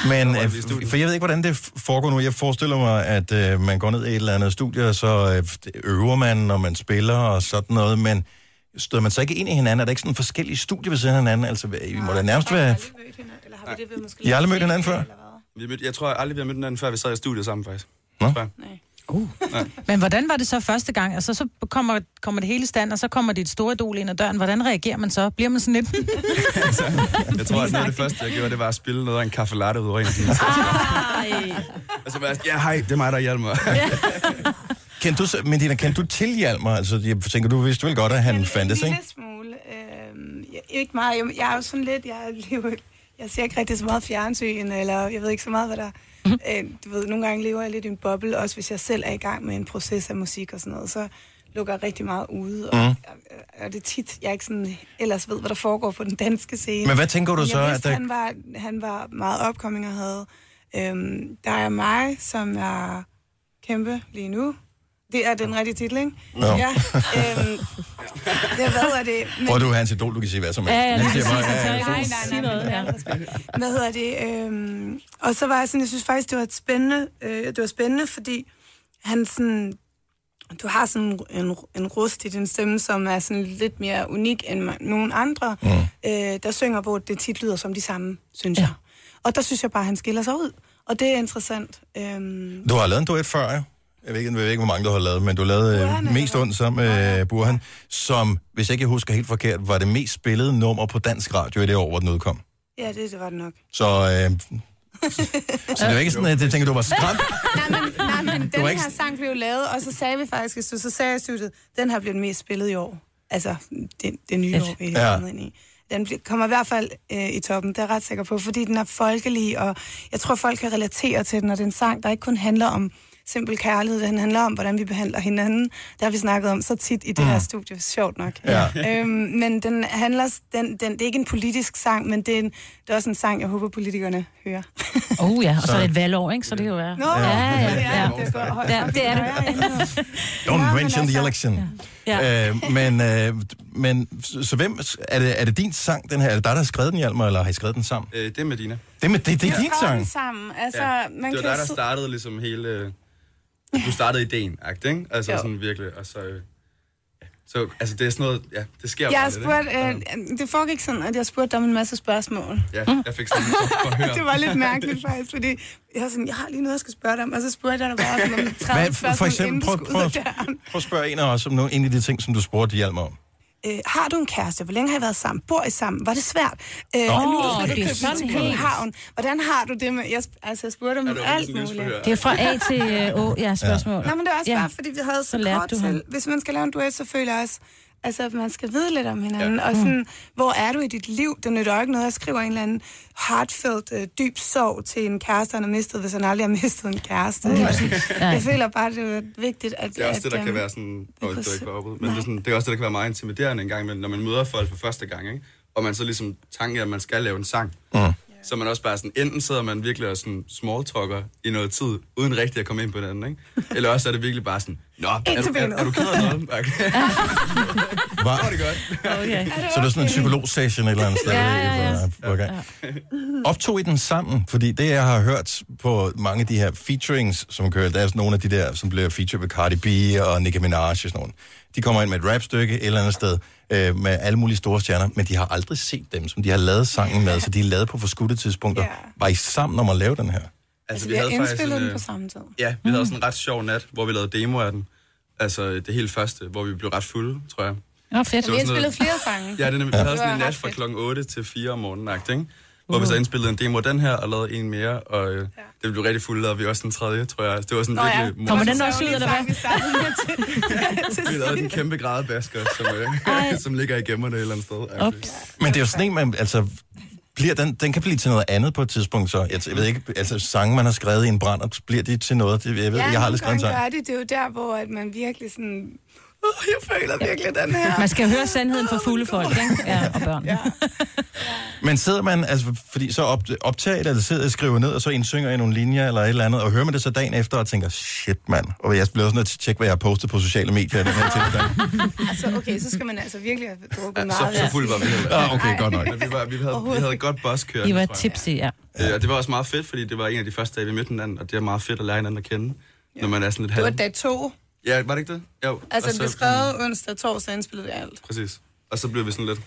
Men, øh, vi i for jeg ved ikke, hvordan det foregår nu. Jeg forestiller mig, at øh, man går ned i et eller andet studie, og så øh, øver man, når man spiller og sådan noget, men støder man så ikke ind i hinanden? Er der ikke sådan forskellige studier ved siden af hinanden? Altså, I må da nærmest være... Eller har vi det måske I har aldrig mødt hinanden før? Vi mødte, jeg tror aldrig, vi har mødt hinanden, før vi sad i studiet sammen, faktisk. Nå? Tror Uh. Men hvordan var det så første gang? Altså, så kommer, kommer det hele stand, og så kommer dit store idol ind ad døren. Hvordan reagerer man så? Bliver man sådan lidt... Jeg tror, at noget af det første, jeg gjorde, det var at spille noget af en kaffe latte ud over en af dine Og så var jeg ja, hej, det er mig, der hjælper mig. Kendte du, men Dina, kendte du til Hjalmar? Altså, jeg tænker, du vidste vel godt, at han fandtes, En ikke? lille smule. Øh, jeg, ikke meget. Jeg, jeg er jo sådan lidt... Jeg, lever, jeg ser ikke rigtig så meget fjernsyn, eller jeg ved ikke så meget, hvad der... Mhm. Øh, du ved, nogle gange lever jeg lidt i en boble, også hvis jeg selv er i gang med en proces af musik og sådan noget, så lukker jeg rigtig meget ude, og, Mhm. og, og det er tit, jeg ikke sådan ellers ved, hvad der foregår på den danske scene. Men hvad tænker du Men så, Jeg at vidste, der- han, var, han var meget opkomming og havde... Øhm, der er mig, som er kæmpe lige nu. Det er den rigtige titel, ikke? Jo. Ja. Øhm, det, hvad er det? Men- Hvor du er hans idol, du kan sige hvad som helst. Ja, ja, nej, nej, nej, nej, nej, nej. Hvad hedder det? Øhm, og så var jeg sådan, jeg synes faktisk, det var et spændende, øh, det var spændende, fordi han sådan, du har sådan en, en rust i din stemme, som er sådan lidt mere unik end nogen andre, mm. øh, der synger, hvor det tit lyder som de samme, synes ja. jeg. Og der synes jeg bare, han skiller sig ud. Og det er interessant. Øhm, Du har lavet en duet før, ja? Jeg ved, ikke, jeg ved ikke, hvor mange du har lavet, men du Burhan øh, er mest ondt sammen med øh, Burhan, som, hvis jeg ikke husker helt forkert, var det mest spillede nummer på dansk radio i det år, hvor den udkom. ja, det, det var det nok. Så, øh, så det var ikke sådan, at jeg tænker, du var skræmt. nej, men, nej, men den her ikke- sang blev lavet, og så sagde vi faktisk, i studiet- så sagde jeg studiet, den her bliver den mest spillet i år. Altså, det, det nye år, vi er Ja. ind i. Den kommer i hvert fald øh, i toppen, det er jeg ret sikker på, fordi den er folkelig, og jeg tror, folk kan relatere til den, og det er en sang, der ikke kun handler om simpel kærlighed, den handler om, hvordan vi behandler hinanden. Det har vi snakket om så tit i det Mm. her studie, sjovt nok. Ja. Øhm, men den handler, den, den, det er ikke en politisk sang, men det er, en, det er også en sang, jeg håber, politikerne hører. Oh ja, og så Så- er det et valgår, ikke? Så det kan jo være. Nå, ja, ja, ja, ja. det er godt. Ja, det er det. Don't mention the election. Ja. Øh, men, øh, men så, hvem, er det, er det din sang, den her? Er det dig, der har skrevet den, Hjalmar, eller har I skrevet den sammen? Øh, det er med Dina. Det, med, det, det er Vi din sang? sammen. Altså, ja. man det var kan dig, der startede ligesom hele... Du startede ideen, ikke? Altså Jo. sådan virkelig, og så... øh, ja. Så altså, det er sådan noget... Ja, det sker Jeg bare har lidt, spurgt, ikke? øh, det foregik sådan, at jeg spurgte dig om en masse spørgsmål. Ja, jeg fik sådan for høre. det var lidt mærkeligt faktisk, fordi jeg var sådan, jeg har lige noget, jeg skal spørge dig om, og så spurgte jeg dig bare sådan om 30 Hvad, spørgsmål, for eksempel, inden du prøv, prøv, døren. prøv at spørge en af os om nogle, en af de ting, som du spurgte Hjalmar om. Øh, har du en kæreste? Hvor længe har I været sammen? Bor I sammen? Var det svært? Øh, Nå. og nu er du flyttet det til. København. Hvordan har du det med... Jeg, altså, jeg spurgte om Ja, alt muligt. Det er fra A til øh, Å, ja, spørgsmål. Nej, men det er også Ja. bare, fordi vi havde så, Så kort du til... Hvis man skal lave en duet, så føler jeg også, altså, at man skal vide lidt om hinanden. Ja. Og sådan, hvor er du i dit liv? Det nytter jo ikke noget, at jeg skriver en eller anden heartfelt, øh, dyb sorg til en kæreste, han har mistet, hvis han aldrig har mistet en kæreste. Ja. Jeg føler bare, det er vigtigt, at... Det er også at, det, der kan være sådan... Nå, det er ikke oppe, men det er, sådan, det er også det, der kan være meget intimiderende en gang, imellem, når man møder folk for første gang, ikke? Og man så ligesom tanker, at man skal lave en sang. Mm. Så er man også bare sådan, enten sidder man virkelig og sådan smalltalker i noget tid, uden rigtig at komme ind på hinanden, ikke? Eller også er det virkelig bare sådan, Nå, er er, benet. er du ked af noget? Okay. Var, det er godt. Okay. så det er sådan en psykologsession et eller andet sted. Ja, ja, ja. hvor- Optog I den sammen? Fordi det, jeg har hørt på mange af de her featurings, som kører, der er sådan nogle af de der, som bliver featured ved Cardi B og Nicki Minaj og sådan nogle. De kommer ind med et rapstykke et eller andet sted øh, med alle mulige store stjerner, men de har aldrig set dem, som de har lavet sangen med, så de er lavet på forskudte tidspunkter. Var I sammen om at lave den her? Altså, vi har indspillet den øh, på samme tid. Ja, vi havde sådan en ret sjov nat, hvor vi lavede demo af den. Altså det helt første, hvor vi blev ret fulde, tror jeg. Nå, fedt. Så Vi noget- flere sange. Ja, det er nemlig, vi havde sådan en nat fra klokken 8 til 4 om morgenen, ikke? Hvor vi så indspillede en demo af den her, og lavede en mere, og øh, det blev rigtig fuldt, lavede vi også den tredje, tror jeg. Det var sådan Nå ja. virkelig... Kommer den også ud, eller hvad? Vi Vi lavede en kæmpe grædebasker, som, øh, som ligger i gemmerne et eller andet sted. Ups. Men det er jo sådan en, man, altså, bliver den, den kan blive til noget andet på et tidspunkt, så jeg, jeg ved ikke, altså sange, man har skrevet i en brand, bliver de til noget? Det, jeg ved, ja, jeg har aldrig skrevet en sang. gør det. Det er jo der, hvor at man virkelig sådan... Jeg føler virkelig den her. Man skal høre sandheden for fulde folk, ikke? Ja, og børn. Ja. Men sidder man, altså, fordi så op, optager det, eller sidder og skriver ned, og så indsynger I nogle linjer eller et eller andet, og hører man det så dagen efter og tænker, shit mand, og jeg bliver også nødt til at tjekke, hvad jeg har postet på sociale medier den her tilstand. Altså, okay, så skal man altså virkelig have drukket Ja, meget. så, så fuld var vi heller. Ah, okay, godt nok. Men vi, var, vi, havde, vi havde godt boss kørende, I var tipsy, ja. Ja, det var også meget fedt, fordi det var en af de første dage, vi mødte hinanden, og det er meget fedt at lære hinanden at kende, ja. når man er sådan lidt Det var halv. dag to. Ja, var det ikke det? Jo. Altså, det blev skrevet onsdag og torsdag, indspillede vi alt. Præcis. Og så blev vi sådan lidt...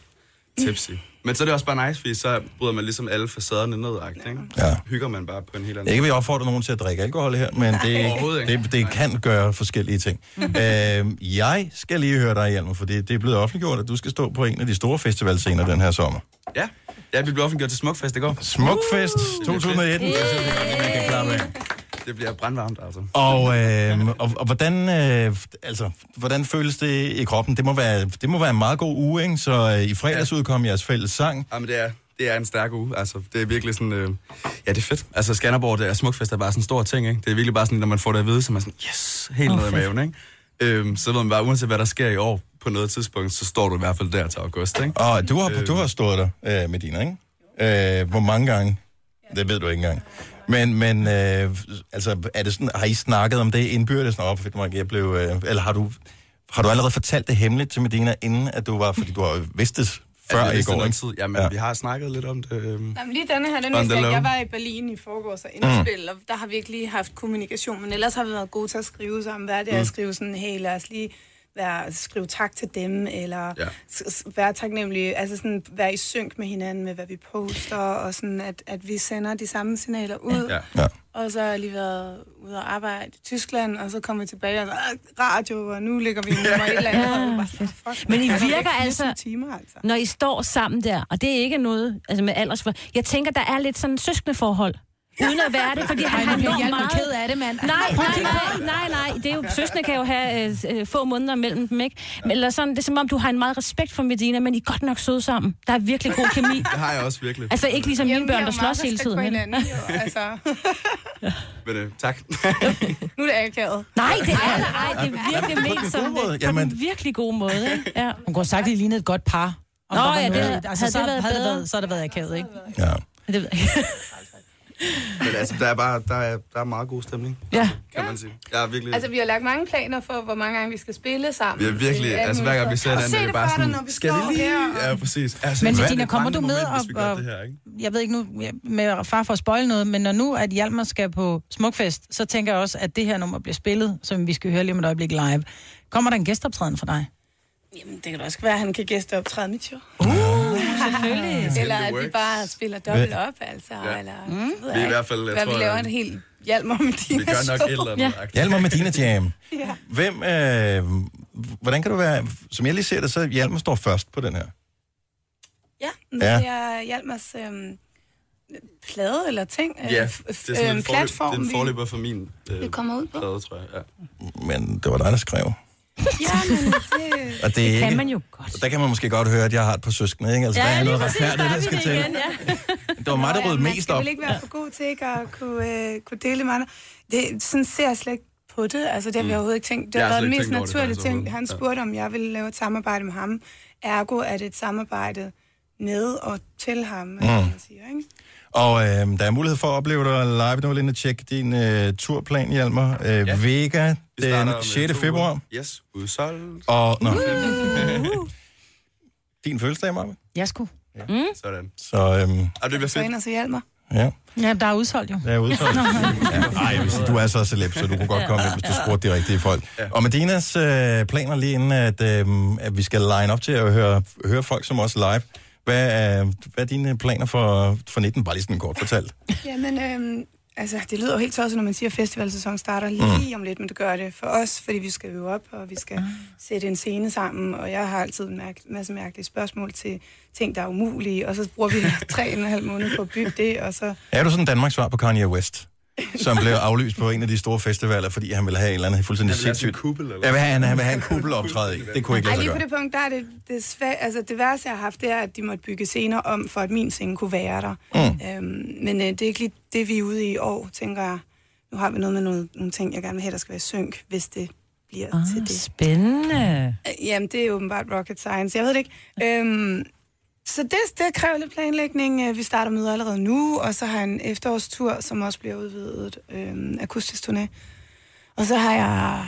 tipsy. Men så er det også bare nice, fordi så bryder man ligesom alle facaderne ned, ikke? Ja. Hygger man bare på en helt anden Ikke vil jeg opfordre nogen til at drikke alkohol her, men det, ikke. det, det kan gøre forskellige ting. øh, jeg skal lige høre dig, Hjalmar, for det, det er blevet offentliggjort, at du skal stå på en af de store festivalscener den her sommer. Ja, ja vi blev offentliggjort til Smukfest i går. Smukfest 2019. Det synes jeg godt, man kan klare med. Det bliver brandvarmt, altså. Og, øh, og, og hvordan, øh, altså, hvordan føles det i kroppen? Det må være, det må være en meget god uge, ikke? Så øh, i fredags udkom jeres fælles sang. Jamen, det er, det er en stærk uge. Altså, det er virkelig sådan... Øh, ja, det er fedt. Altså, Skanderborg, det er Smukfest er bare sådan en stor ting, ikke? Det er virkelig bare sådan, når man får det at vide, så er man sådan, yes, helt Åh, ned i maven, ikke? Øhm, så ved man bare, uanset hvad der sker i år, på noget tidspunkt, så står du i hvert fald der til august, ikke? Og du har, du har stået der, øh, Medina, ikke? Øh, hvor mange gange? Det ved du ikke engang. Men, men øh, altså, er det sådan, har I snakket om det indbyrdes? Nå, fedt, Mark, jeg blev, øh, eller har du, har du allerede fortalt det hemmeligt til Medina, inden at du var, fordi du har vidst det før Ja, i går, ikke? tid. Jamen, ja. vi har snakket lidt om det. Øhm. Jamen, lige denne her, den vidste jeg, jeg var i Berlin i forgårs og indspil, mm. og der har vi ikke lige haft kommunikation, men ellers har vi været gode til at skrive sammen. Hvad er det Mm. at skrive sådan, hey, lad os lige være, skrive tak til dem, eller Ja. ja. være taknemmelige, altså sådan være i synk med hinanden, med hvad vi poster, og sådan, at, at vi sender de samme signaler ud. Ja. Ja. Og så har jeg lige været ude og arbejde i Tyskland, og så kom jeg tilbage og så, "Ah, radio, og nu ligger vi nummer et eller andet. var bare fuck, Men I er virker ikke 24 altså, Timer, altså. når I står sammen der, og det er ikke noget altså med alders... Jeg tænker, der er lidt sådan en søskende forhold. Uden at være det, fordi han Ej, har bliver enormt meget... ked af det, mand. Nej, nej, nej, nej, nej. Det er jo, søskende kan jo have øh, øh, få måneder mellem dem, ikke? Men, eller sådan, det er som om, du har en meget respekt for Medina, men I er godt nok søde sammen. Der er virkelig god kemi. Det har jeg også virkelig. Altså ikke ligesom mine børn, der slås hele tiden. men- altså. Men øh, tak. Nu er det akavet. Nej, det er der ej. Det er virkelig ment som måde. på Jamen- den virkelig gode måde, ikke? Ja. Hun kunne have sagt, at I lignede et godt par. Nå, ja, det altså, havde så, det været havde det bedre? været, så har det været akavet, ikke? Ja. Det ved jeg. Men altså, der er bare der er, der er meget god stemning, Ja. kan man sige. Jeg er virkelig... Altså, vi har lagt mange planer for, hvor mange gange vi skal spille sammen. vi er virkelig, er altså hver gang vi ser den, se er det bare dig, sådan, når vi skal vi lige? her. Ja, præcis. Altså, Men det kommer du med moment, og, og det her, ikke? jeg ved ikke nu, ja, med far for at spoil noget, men når nu at Hjalmar skal på Smukfest, så tænker jeg også, at det her nummer bliver spillet, som vi skal høre lige om et øjeblik live. Kommer der en gæsteoptræden for dig? Jamen, det kan da også være, at han kan gæsteoptræde mit show. Uh, selvfølgelig. Eller at vi bare spiller dobbelt op, altså. Ja. Eller, Mm. det ved Vi er i hvert fald, jeg Hvad tror, vi laver en helt Hjalmar med dine Vi gør nok et eller andet. Ja. Ja. Hjalmar Medina Jam. Ja. Hvem, øh, hvordan kan du være, som jeg lige ser det, så Hjalmar står først på den her. Ja, Ja. det er Hjalmars øhm, plade eller ting. øh, Ja, det er sådan øhm, en, forløb, det platform, er en vi- forløber for min øh, det kommer ud på. plade, tror jeg. Ja. Men det var dig, der skrev. Ja, men det... Og det, er Kan ikke, man jo godt. Der kan man måske godt høre, at jeg har et par søskende, ikke? Altså, der er noget retfærdigt, der skal til. ja. Det var mig, der Nå, ja, rydde man mest skal op. ikke være for god til ikke at kunne, øh, kunne dele med andre. Det, sådan ser jeg slet ikke på det. Altså, det har vi Mm. overhovedet ikke tænkt. Det har været den mest det, naturlige ting. Han Ja. spurgte, om jeg ville lave et samarbejde med ham. Ergo er det et samarbejde med og til ham, mm. man siger, ikke? Og øh, der er mulighed for at opleve dig live. Nu vil jeg lige tjekke din øh, turplan, Hjalmar. Øh, Ja. Vega den med 6. to februar. Yes, udsolgt. Og, nå. Din fødselsdag, Marve. Jeg skulle. Sådan. Så øhm, Og det bliver Så fedt. ind og så Hjalmar. ja, Ja, der er udsolgt jo. det er udsolgt. ja. Ej, jeg vil sige, du er så celeb, så du kunne godt komme ind, hvis du spurgte de rigtige folk. Ja. Og Medinas øh, planer lige inden, at, øh, at vi skal line op til at høre, høre folk som os live. Hvad er, hvad er dine planer for, for 19? Bare lige sådan kort fortalt. Jamen, øhm, altså, det lyder jo helt tosset, når man siger, at festivalsæsonen starter lige om lidt, men det gør det for os, fordi vi skal øve op, og vi skal sætte en scene sammen, og jeg har altid en mærke, masse mærkelige spørgsmål til ting, der er umulige, og så bruger vi tre og en halv måned på at bygge det, og så... Er du sådan Danmarks svar på Kanye West? Som blev aflyst på en af de store festivaler, fordi han ville have en eller anden fuldstændig Han sindssygt... kuppel, eller Jeg vil have, han, han vil have en kuppeloptræde i. Det kunne ikke lade sig lige på gøre. det punkt, der er det, det, svæ, altså, det værste, jeg har haft, det er, at de måtte bygge scener om, for at min scene kunne være der. Mm. Øhm, men øh, det er ikke lige det, vi er ude i i år, tænker jeg. Nu har vi noget med noget, nogle ting, jeg gerne vil have, der skal være synk, hvis det bliver Ah, til det. spændende. Øh, Jamen, det er åbenbart rocket science. Jeg ved det ikke. Øhm, så det, det kræver lidt planlægning. Øh, Vi starter møder allerede nu, og så har jeg en efterårstur, som også bliver udvidet. Øhm, akustisk turné. Og så har jeg...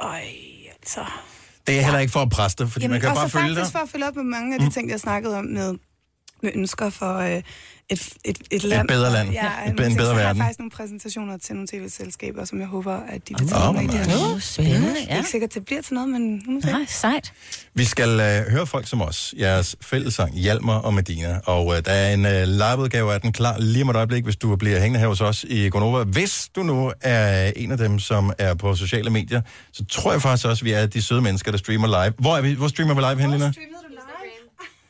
Øj, altså... Det er heller ikke for at presse dig, fordi man kan og bare så følge dig. faktisk for at følge op med mange af de ting, jeg snakkede om med med ønsker for øh, et, et, et land. bedre land. Ja, Et- en nogle ting. bedre har jeg verden. faktisk nogle præsentationer til nogle tv-selskaber, som jeg håber, at de vil tage oh, med i det her. Spændende, Det er ikke sikkert, at det bliver til noget, men nu må. Nej, sejt. Vi skal øh, høre folk som os. Jeres fællesang, Hjalmar og Medina. Og øh, der er en øh, liveudgave af den klar lige om et øjeblik, hvis du bliver hængende her hos os i Gonova. Hvis du nu er en af dem, som er på sociale medier, så tror jeg faktisk også, at vi er de søde mennesker, der streamer live. Hvor, er vi, hvor streamer vi live hen, Lina?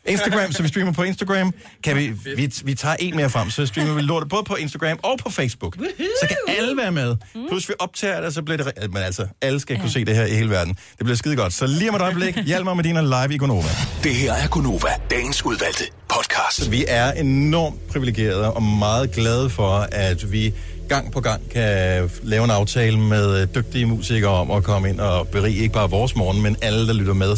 Instagram, så vi streamer på Instagram. Kan vi, vi, vi tager en mere frem, så streamer vi lortet både på Instagram og på Facebook. Så kan alle være med. Plus vi optager det, så bliver det... Men altså, alle skal kunne se det her i hele verden. Det bliver skide godt. Så lige om et øjeblik, Hjalmar med Medina live i Gonova. Det her er Gunova, dagens udvalgte podcast. Vi er enormt privilegerede og meget glade for, at vi gang på gang kan lave en aftale med dygtige musikere om at komme ind og berige ikke bare vores morgen, men alle, der lytter med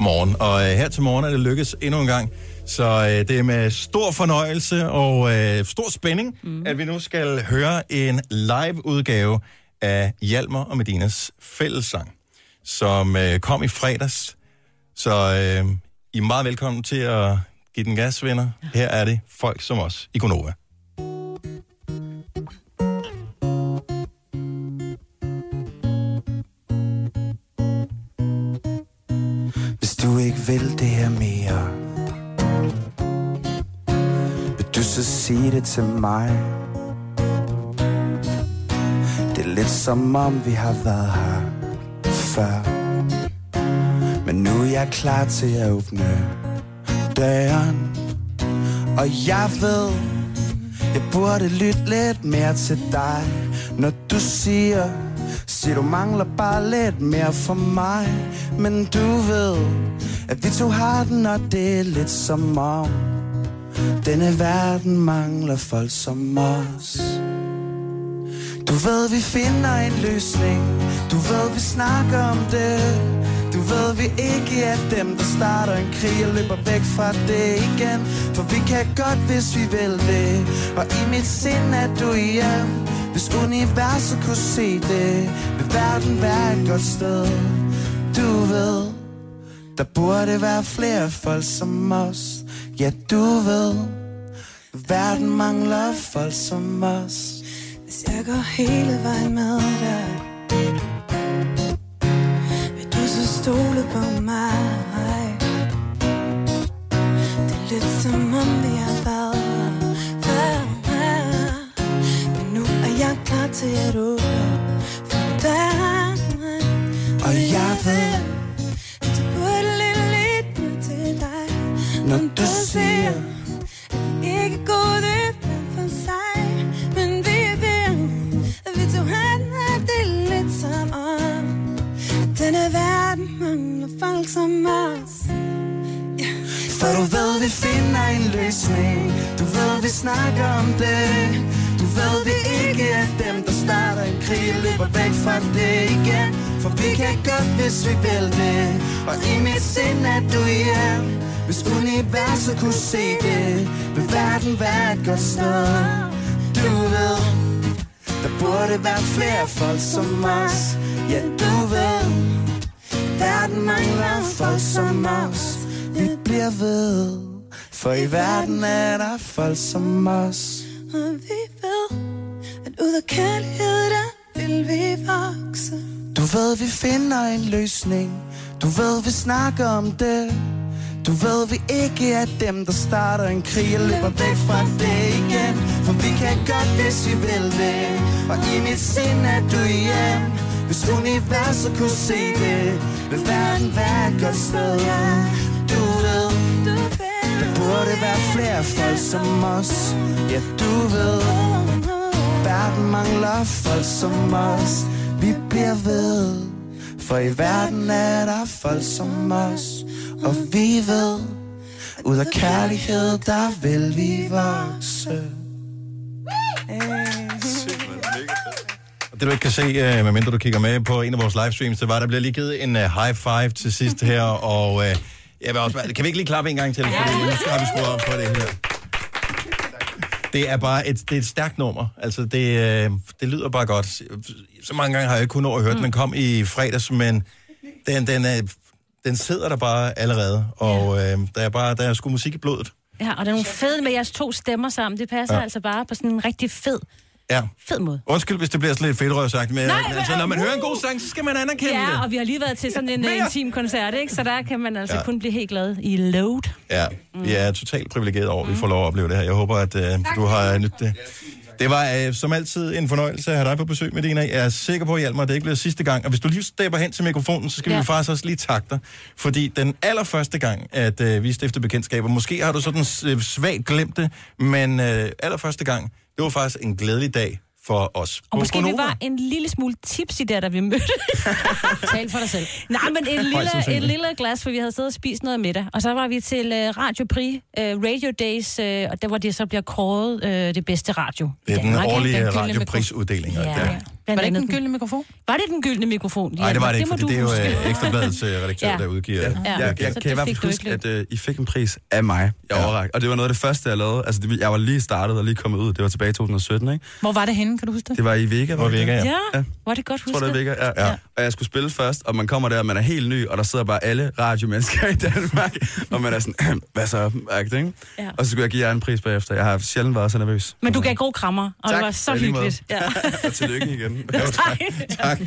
morgen. Og øh, her til morgen er det lykkes endnu en gang. Så øh, det er med stor fornøjelse og øh, stor spænding, mm. at vi nu skal høre en live-udgave af Hjalmar og Medinas fællessang, som øh, kom i fredags. Så øh, I er meget velkommen til at give den gas, venner. Her er det folk som os i Gonova. Vil det her mere. Vil du så sige det til mig? Det er lidt som om vi har været her før. Men nu er jeg klar til at åbne døren. Og jeg ved Jeg burde lytte lidt mere til dig. Når du siger Siger du mangler bare lidt mere for mig. Men du ved at vi to har den Og det er lidt som om Denne verden mangler folk som os. Du ved vi finder en løsning. Du ved vi snakker om det. Du ved vi ikke er dem der starter en krig Og løber væk fra det igen. For vi kan godt hvis vi vil det. Og i mit sind er du hjem. Hvis universet kunne se det Vil verden være et godt sted. Du ved. Der burde være flere folk som os. Ja du ved Verden mangler folk som os. Hvis jeg går hele vejen med dig Vil du så stole på mig? Det er lidt som om vi har været Men nu er jeg klar til at åbne for dig. Og jeg ved Når du siger ikke gået efter for sig. Men vi vil at vi tog hand af det lidt som om Denne verden mangler folk som os. For du ved, vi finder en løsning. Du ved, vi snakker om det. Du ved, vi ikke er dem, der starter en krig Løber væk fra det igen. For vi kan godt, hvis vi vil det. Og i mit sind er du hjem Hvis universet kunne se det Vil verden være et godt sted. Du ved Der burde være flere folk som os. Ja, du ved Verden mangler folk som os. Vi bliver ved For i verden er der folk som os. Og vi ved at ud af kærlighed der vil vi vokse. Du ved, vi finder en løsning. Du ved, vi snakker om det du ved, vi ikke er dem, der starter en krig og løber væk fra det igen. For vi kan godt, hvis vi vil det. Og i mit sind er du hjem. Hvis universet kunne se det Vil verden være et godt sted. Du ved. Der burde være flere folk som os. Ja, du ved. Verden mangler folk som os. Vi bliver ved. For i verden er der folk som os. Og vi ved Ud af kærlighed, der vil vi vokse det du ikke kan se, øh, medmindre du kigger med på en af vores livestreams, det var, der bliver lige givet en uh, high five til sidst her, og uh, jeg vil også, kan vi ikke lige klappe en gang til, fordi nu skal vi skruet op på det her. Det er bare et, det er et stærkt nummer. Altså, det, øh, det lyder bare godt. Så mange gange har jeg ikke at høre den. Den kom i fredags, men den, den, er, den sidder der bare allerede. Og øh, der er bare der er sgu musik i blodet. Ja, og der er nogle fede med jeres to stemmer sammen. Det passer Ja. ja. altså bare på sådan en rigtig fed, Ja. fed måde. Undskyld, hvis det bliver sådan lidt fedtrøvsagt, men Nej, altså, når man uh. hører en god sang, så skal man anerkende Ja, det. og vi har lige været til sådan en uh, intim koncert, ikke? Så der kan man altså Ja. ja. kun blive helt glad i load. Ja, vi er totalt privilegeret over, at vi får lov at opleve det her. Jeg håber, at øh, du har nydt det. Det var øh, som altid en fornøjelse at have dig på besøg, Medina. Jeg er sikker på, Hjalmar, at det ikke bliver sidste gang. Og hvis du lige stepper hen til mikrofonen, så skal ja. Ja. vi faktisk også lige takke dig. Fordi den allerførste gang, at øh, vi stiftede bekendtskaber, måske har du sådan øh, svagt glemt det, men øh, allerførste gang, det var faktisk en glædelig dag for os. Og måske vi var en lille smule tips i der, da vi mødte. Tal for dig selv. Nej, men en Højst lille, en lille glas, for vi havde siddet og spist noget middag. Og så var vi til uh, Radio Prix, uh, Radio Days, uh, og der hvor det så bliver kåret uh, det bedste radio. Det er den Danmark, årlige Den gyldne radioprisuddeling. Ja, Ja. Blandt Var det ikke den gyldne mikrofon? Var det den gyldne mikrofon? Nej, det var det ikke, må fordi du det er jo øh, Ekstrabladets øh, redaktør, Ja. der udgiver Ja. det. Ja. Jeg, jeg Så kan i det hvert fald huske, at øh, I fik en pris af mig. Jeg Ja. Og det var noget af det første, jeg lavede. Altså, det, jeg var lige startet og lige kommet ud. Det var tilbage i 2017, ikke? Hvor var det henne, kan du huske det? Det var i Vega. Hvor det Vega, ja. Ja, Ja. var det godt Jeg tror, husket? det Vega, ja. Ja. ja. Og jeg skulle spille først, og man kommer der, og man er helt ny, og der sidder bare alle radiomennesker i Danmark, og man er sådan, hvad så, ikke? Ja. Og så skulle jeg give jer en pris bagefter. Jeg har sjældent været så nervøs. Men du gav gode krammer, og Tak, det var så hyggeligt. Ja. og tillykke igen. Jo, tak. tak.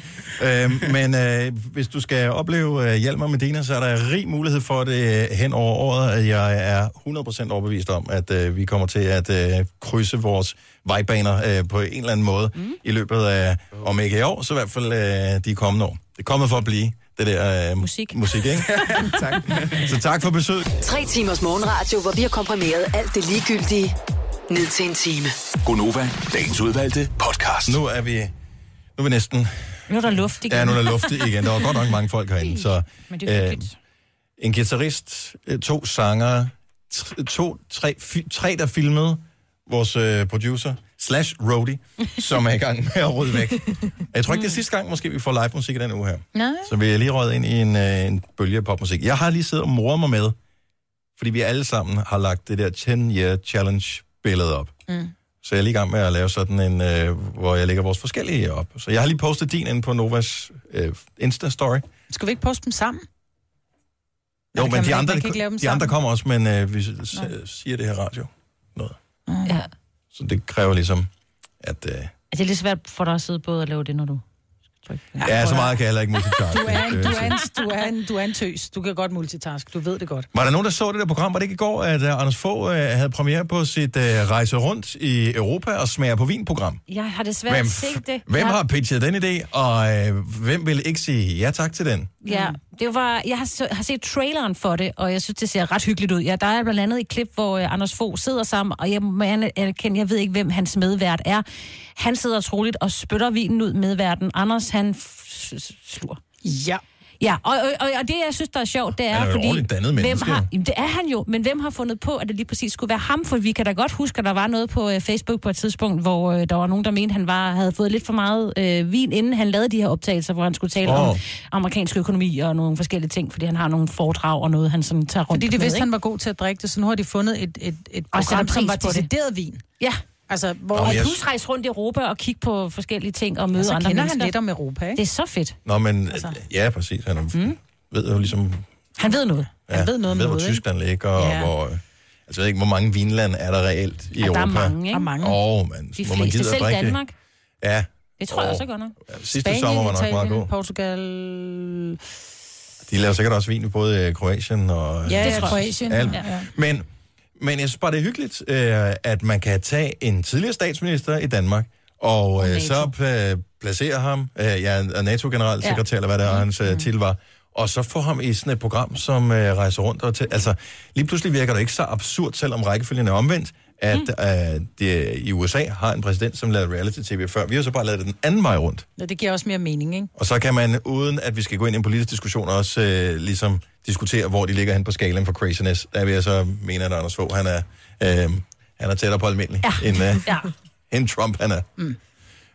Øhm, men øh, hvis du skal opleve øh, Hjalmar Medina, så er der rig mulighed for det øh, hen over året. Jeg er 100% overbevist om, at øh, vi kommer til at øh, krydse vores vejbaner øh, på en eller anden måde mm. i løbet af, om ikke i år, så i hvert fald øh, de kommende år. Det er kommet for at blive, det der øh, Musik. musik ikke? tak. Så tak for besøget. Tre timers morgenradio, hvor vi har komprimeret alt det ligegyldige ned til en time. Gonova, dagens udvalgte podcast. Nu er vi, nu er vi næsten Nu er der luft igen. Ja, nu er der luft igen. Der var godt nok mange folk herinde. Så, Men det er øh, en guitarist, øh, to sanger, to, tre, tre der filmede vores øh, producer, slash roadie, som er i gang med at rydde væk. Jeg tror ikke, det er sidste gang, måske vi får live musik i den uge her. Nej. Så vi er lige røget ind i en, øh, en bølge af popmusik. Jeg har lige siddet og moret mig med, fordi vi alle sammen har lagt det der 10-year challenge billede op. Mm. Så jeg er lige i gang med at lave sådan en, øh, hvor jeg lægger vores forskellige op. Så jeg har lige postet din ind på Novas øh, Insta-story. Skal vi ikke poste dem sammen? Jo, men de andre, ikke- de andre kommer også, men øh, vi s- siger det her radio. Noget. Ja. Så det kræver ligesom, at... Øh, Altså, det er lidt svært for dig at sidde både og lave det, når du på. ja, så meget kan jeg heller ikke multitaske. Du er, en, du, er en, du, er en, du er en tøs. Du kan godt multitask. Du ved det godt. Var der nogen, der så det der program? Var det ikke i går, at uh, Anders Fogh uh, havde premiere på sit uh, rejse rundt i Europa og smager på vin-program? Jeg har desværre Hvem, set det. hvem jeg, har pitchet den idé, og uh, hvem vil ikke sige ja tak til den? Ja, det var, jeg har, så- har set traileren for det, og jeg synes, det ser ret hyggeligt ud. Ja, der er blandt andet et klip, hvor uh, Anders Fogh sidder sammen, og jeg må erkende, jeg ved ikke, hvem hans medvært er. Han sidder troligt og spytter vinen ud medværten. Anders, han f- slur. Ja. Ja, og, og, og, det, jeg synes, der er sjovt, det er, Han er fordi... dannet hvem har, jamen, det er han jo, men hvem har fundet på, at det lige præcis skulle være ham? For vi kan da godt huske, at der var noget på øh, Facebook på et tidspunkt, hvor øh, der var nogen, der mente, han var, havde fået lidt for meget øh, vin, inden han lavede de her optagelser, hvor han skulle tale oh. om amerikansk økonomi og nogle forskellige ting, fordi han har nogle foredrag og noget, han sådan tager rundt Fordi de med, vidste, ikke? han var god til at drikke det, så nu har de fundet et, et, et program, som var det. decideret vin. Ja, Altså, hvor Nå, og jeg- plus rejse rundt i Europa og kigge på forskellige ting og møde så andre kender mennesker. han lidt om Europa, ikke? Det er så fedt. Nå, men Altså. altså. ja, præcis. Han mm. ved jo ligesom... Han ved noget. Ja, Han ved noget om ved, hvor noget, ikke? Tyskland ligger, og Ja. hvor... Altså, jeg ved ikke, hvor mange vinlande er der reelt i Ja, der Europa? er mange, ikke? Og mange. Åh, oh, man, De hvor man gider selv drikke. Danmark. Ja, Det tror jeg Åh. også er godt nok. ja, sidste sommer var nok meget god. Portugal... De laver sikkert også vin i både øh, Kroatien og... Ja, Det tror jeg. Kroatien. Ja. Men, men jeg synes bare, det er hyggeligt, øh, at man kan tage en tidligere statsminister i Danmark, og, øh, så pla- placere ham, øh, ja, NATO-generalsekretær, ja. eller hvad det er, hans øh, titel var, og så få ham i sådan et program, som øh, rejser rundt. Og til, altså, lige pludselig virker det ikke så absurd, selvom rækkefølgen er omvendt, at mm. øh, det, i USA har en præsident, som lavede reality-tv før. Vi har så bare lavet det den anden vej rundt. Ja, det giver også mere mening, ikke? Og så kan man, uden at vi skal gå ind i en politisk diskussion, også øh, ligesom diskutere, hvor de ligger hen på skalen for craziness. Der vil jeg så mene, at Anders Fogh, han er, øh, han er tættere på almindelig, ja. end, øh, Ja. end Trump han er. Mm.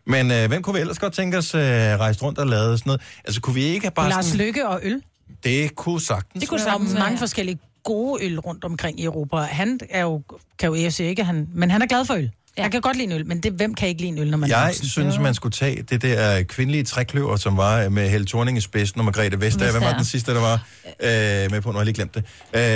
Men øh, hvem kunne vi ellers godt tænke os øh, rejse rundt og lave sådan noget? Altså, kunne vi ikke have bare Lars sådan... Lykke og øl. Det kunne sagtens. Det kunne sagtens mange være. forskellige gode øl rundt omkring i Europa. Han er jo, kan jo jeg ikke, han, men han er glad for øl. Jeg kan godt lide en øl, men det, hvem kan ikke lide en øl, når man er Jeg voksen? synes, man skulle tage det der kvindelige trækløver, som var med Helle Thorning i spidsen og Margrethe Vestager. Hvem var den sidste, der var øh, med på? Nu har jeg lige glemt det.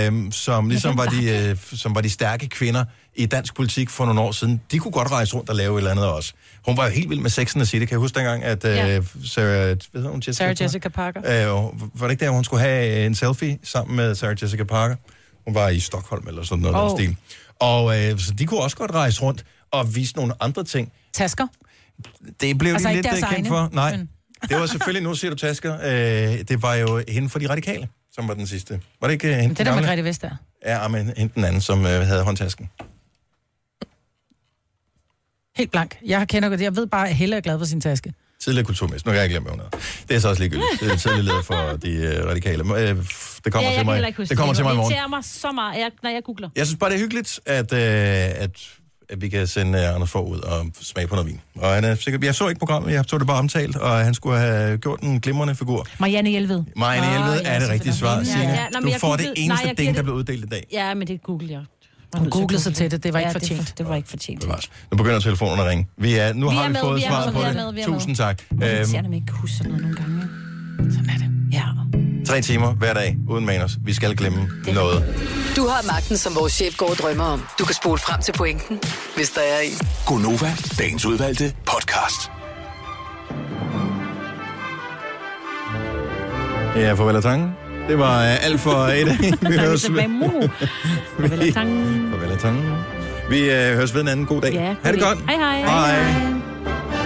Øh, som ligesom var de, øh, som var de stærke kvinder i dansk politik for nogle år siden. De kunne godt rejse rundt og lave et eller andet også. Hun var jo helt vild med Sex and the City. Kan jeg huske dengang, at øh, Ja. Sarah, hvad hun? Jessica Sarah Jessica Parker. Øh, var det ikke der, hun skulle have en selfie sammen med Sarah Jessica Parker? Hun var i Stockholm eller sådan noget oh. Den stil. Og øh, så de kunne også godt rejse rundt og vise nogle andre ting. Tasker? Det blev Altså de lidt øh, kendt egne, for. Nej, men- det var selvfølgelig, nu siger du tasker, øh, det var jo hende for de radikale, som var den sidste. Var det ikke øh, hende Det den der? Grete Vestager. Ja, men hende den anden, som øh, havde håndtasken. Helt blank. Jeg kender godt det. Jeg ved bare, at Helle er glad for sin taske. Tidligere kulturmester. Nu kan jeg ikke glemme, hvad hun hedder. Det er så også ligegyldigt. Det er tidligere leder for de øh, radikale. Øh, det kommer ja, til mig. Det kommer til mig i morgen. Det irriterer mig så meget, jeg, når jeg googler. Jeg synes bare, det er hyggeligt, at, øh, at, at vi kan sende uh, Anders Fogh ud og smage på noget vin. Og han er sikkert, jeg så ikke programmet, jeg så det bare omtalt, og han skulle have gjort en glimrende figur. Marianne Hjelved. Marianne Hjelved Åh, er det rigtige svar. Ja, Signe, ja, nå, du jeg får det googlede- eneste nej, jeg ding, giver der det- blev uddelt i dag. Ja, men det googlede jeg. Hun googlede sig til det. Det var ikke fortjent. Det, det var ikke fortjent. Nu begynder telefonen at ringe. Vi er, nu Vi har vi med, fået vi svaret med, på det. med. Tusind tak. Det er Øhm, at man ikke kan huske sådan noget nogle gange. Sådan er det. Ja. tre timer hver dag uden manus. Vi skal glemme noget. Du har magten, som vores chef går og drømmer om. Du kan spole frem til pointen, hvis der er en. Gonova, dagens udvalgte podcast. Ja, farvel og tange. Det var uh, alt for i dag. Vi høres ved. Farvel og tange. Farvel og tange. Vi uh, høres ved en anden god dag. Ja, ha' det god godt. dag. Hej, hej. Hej.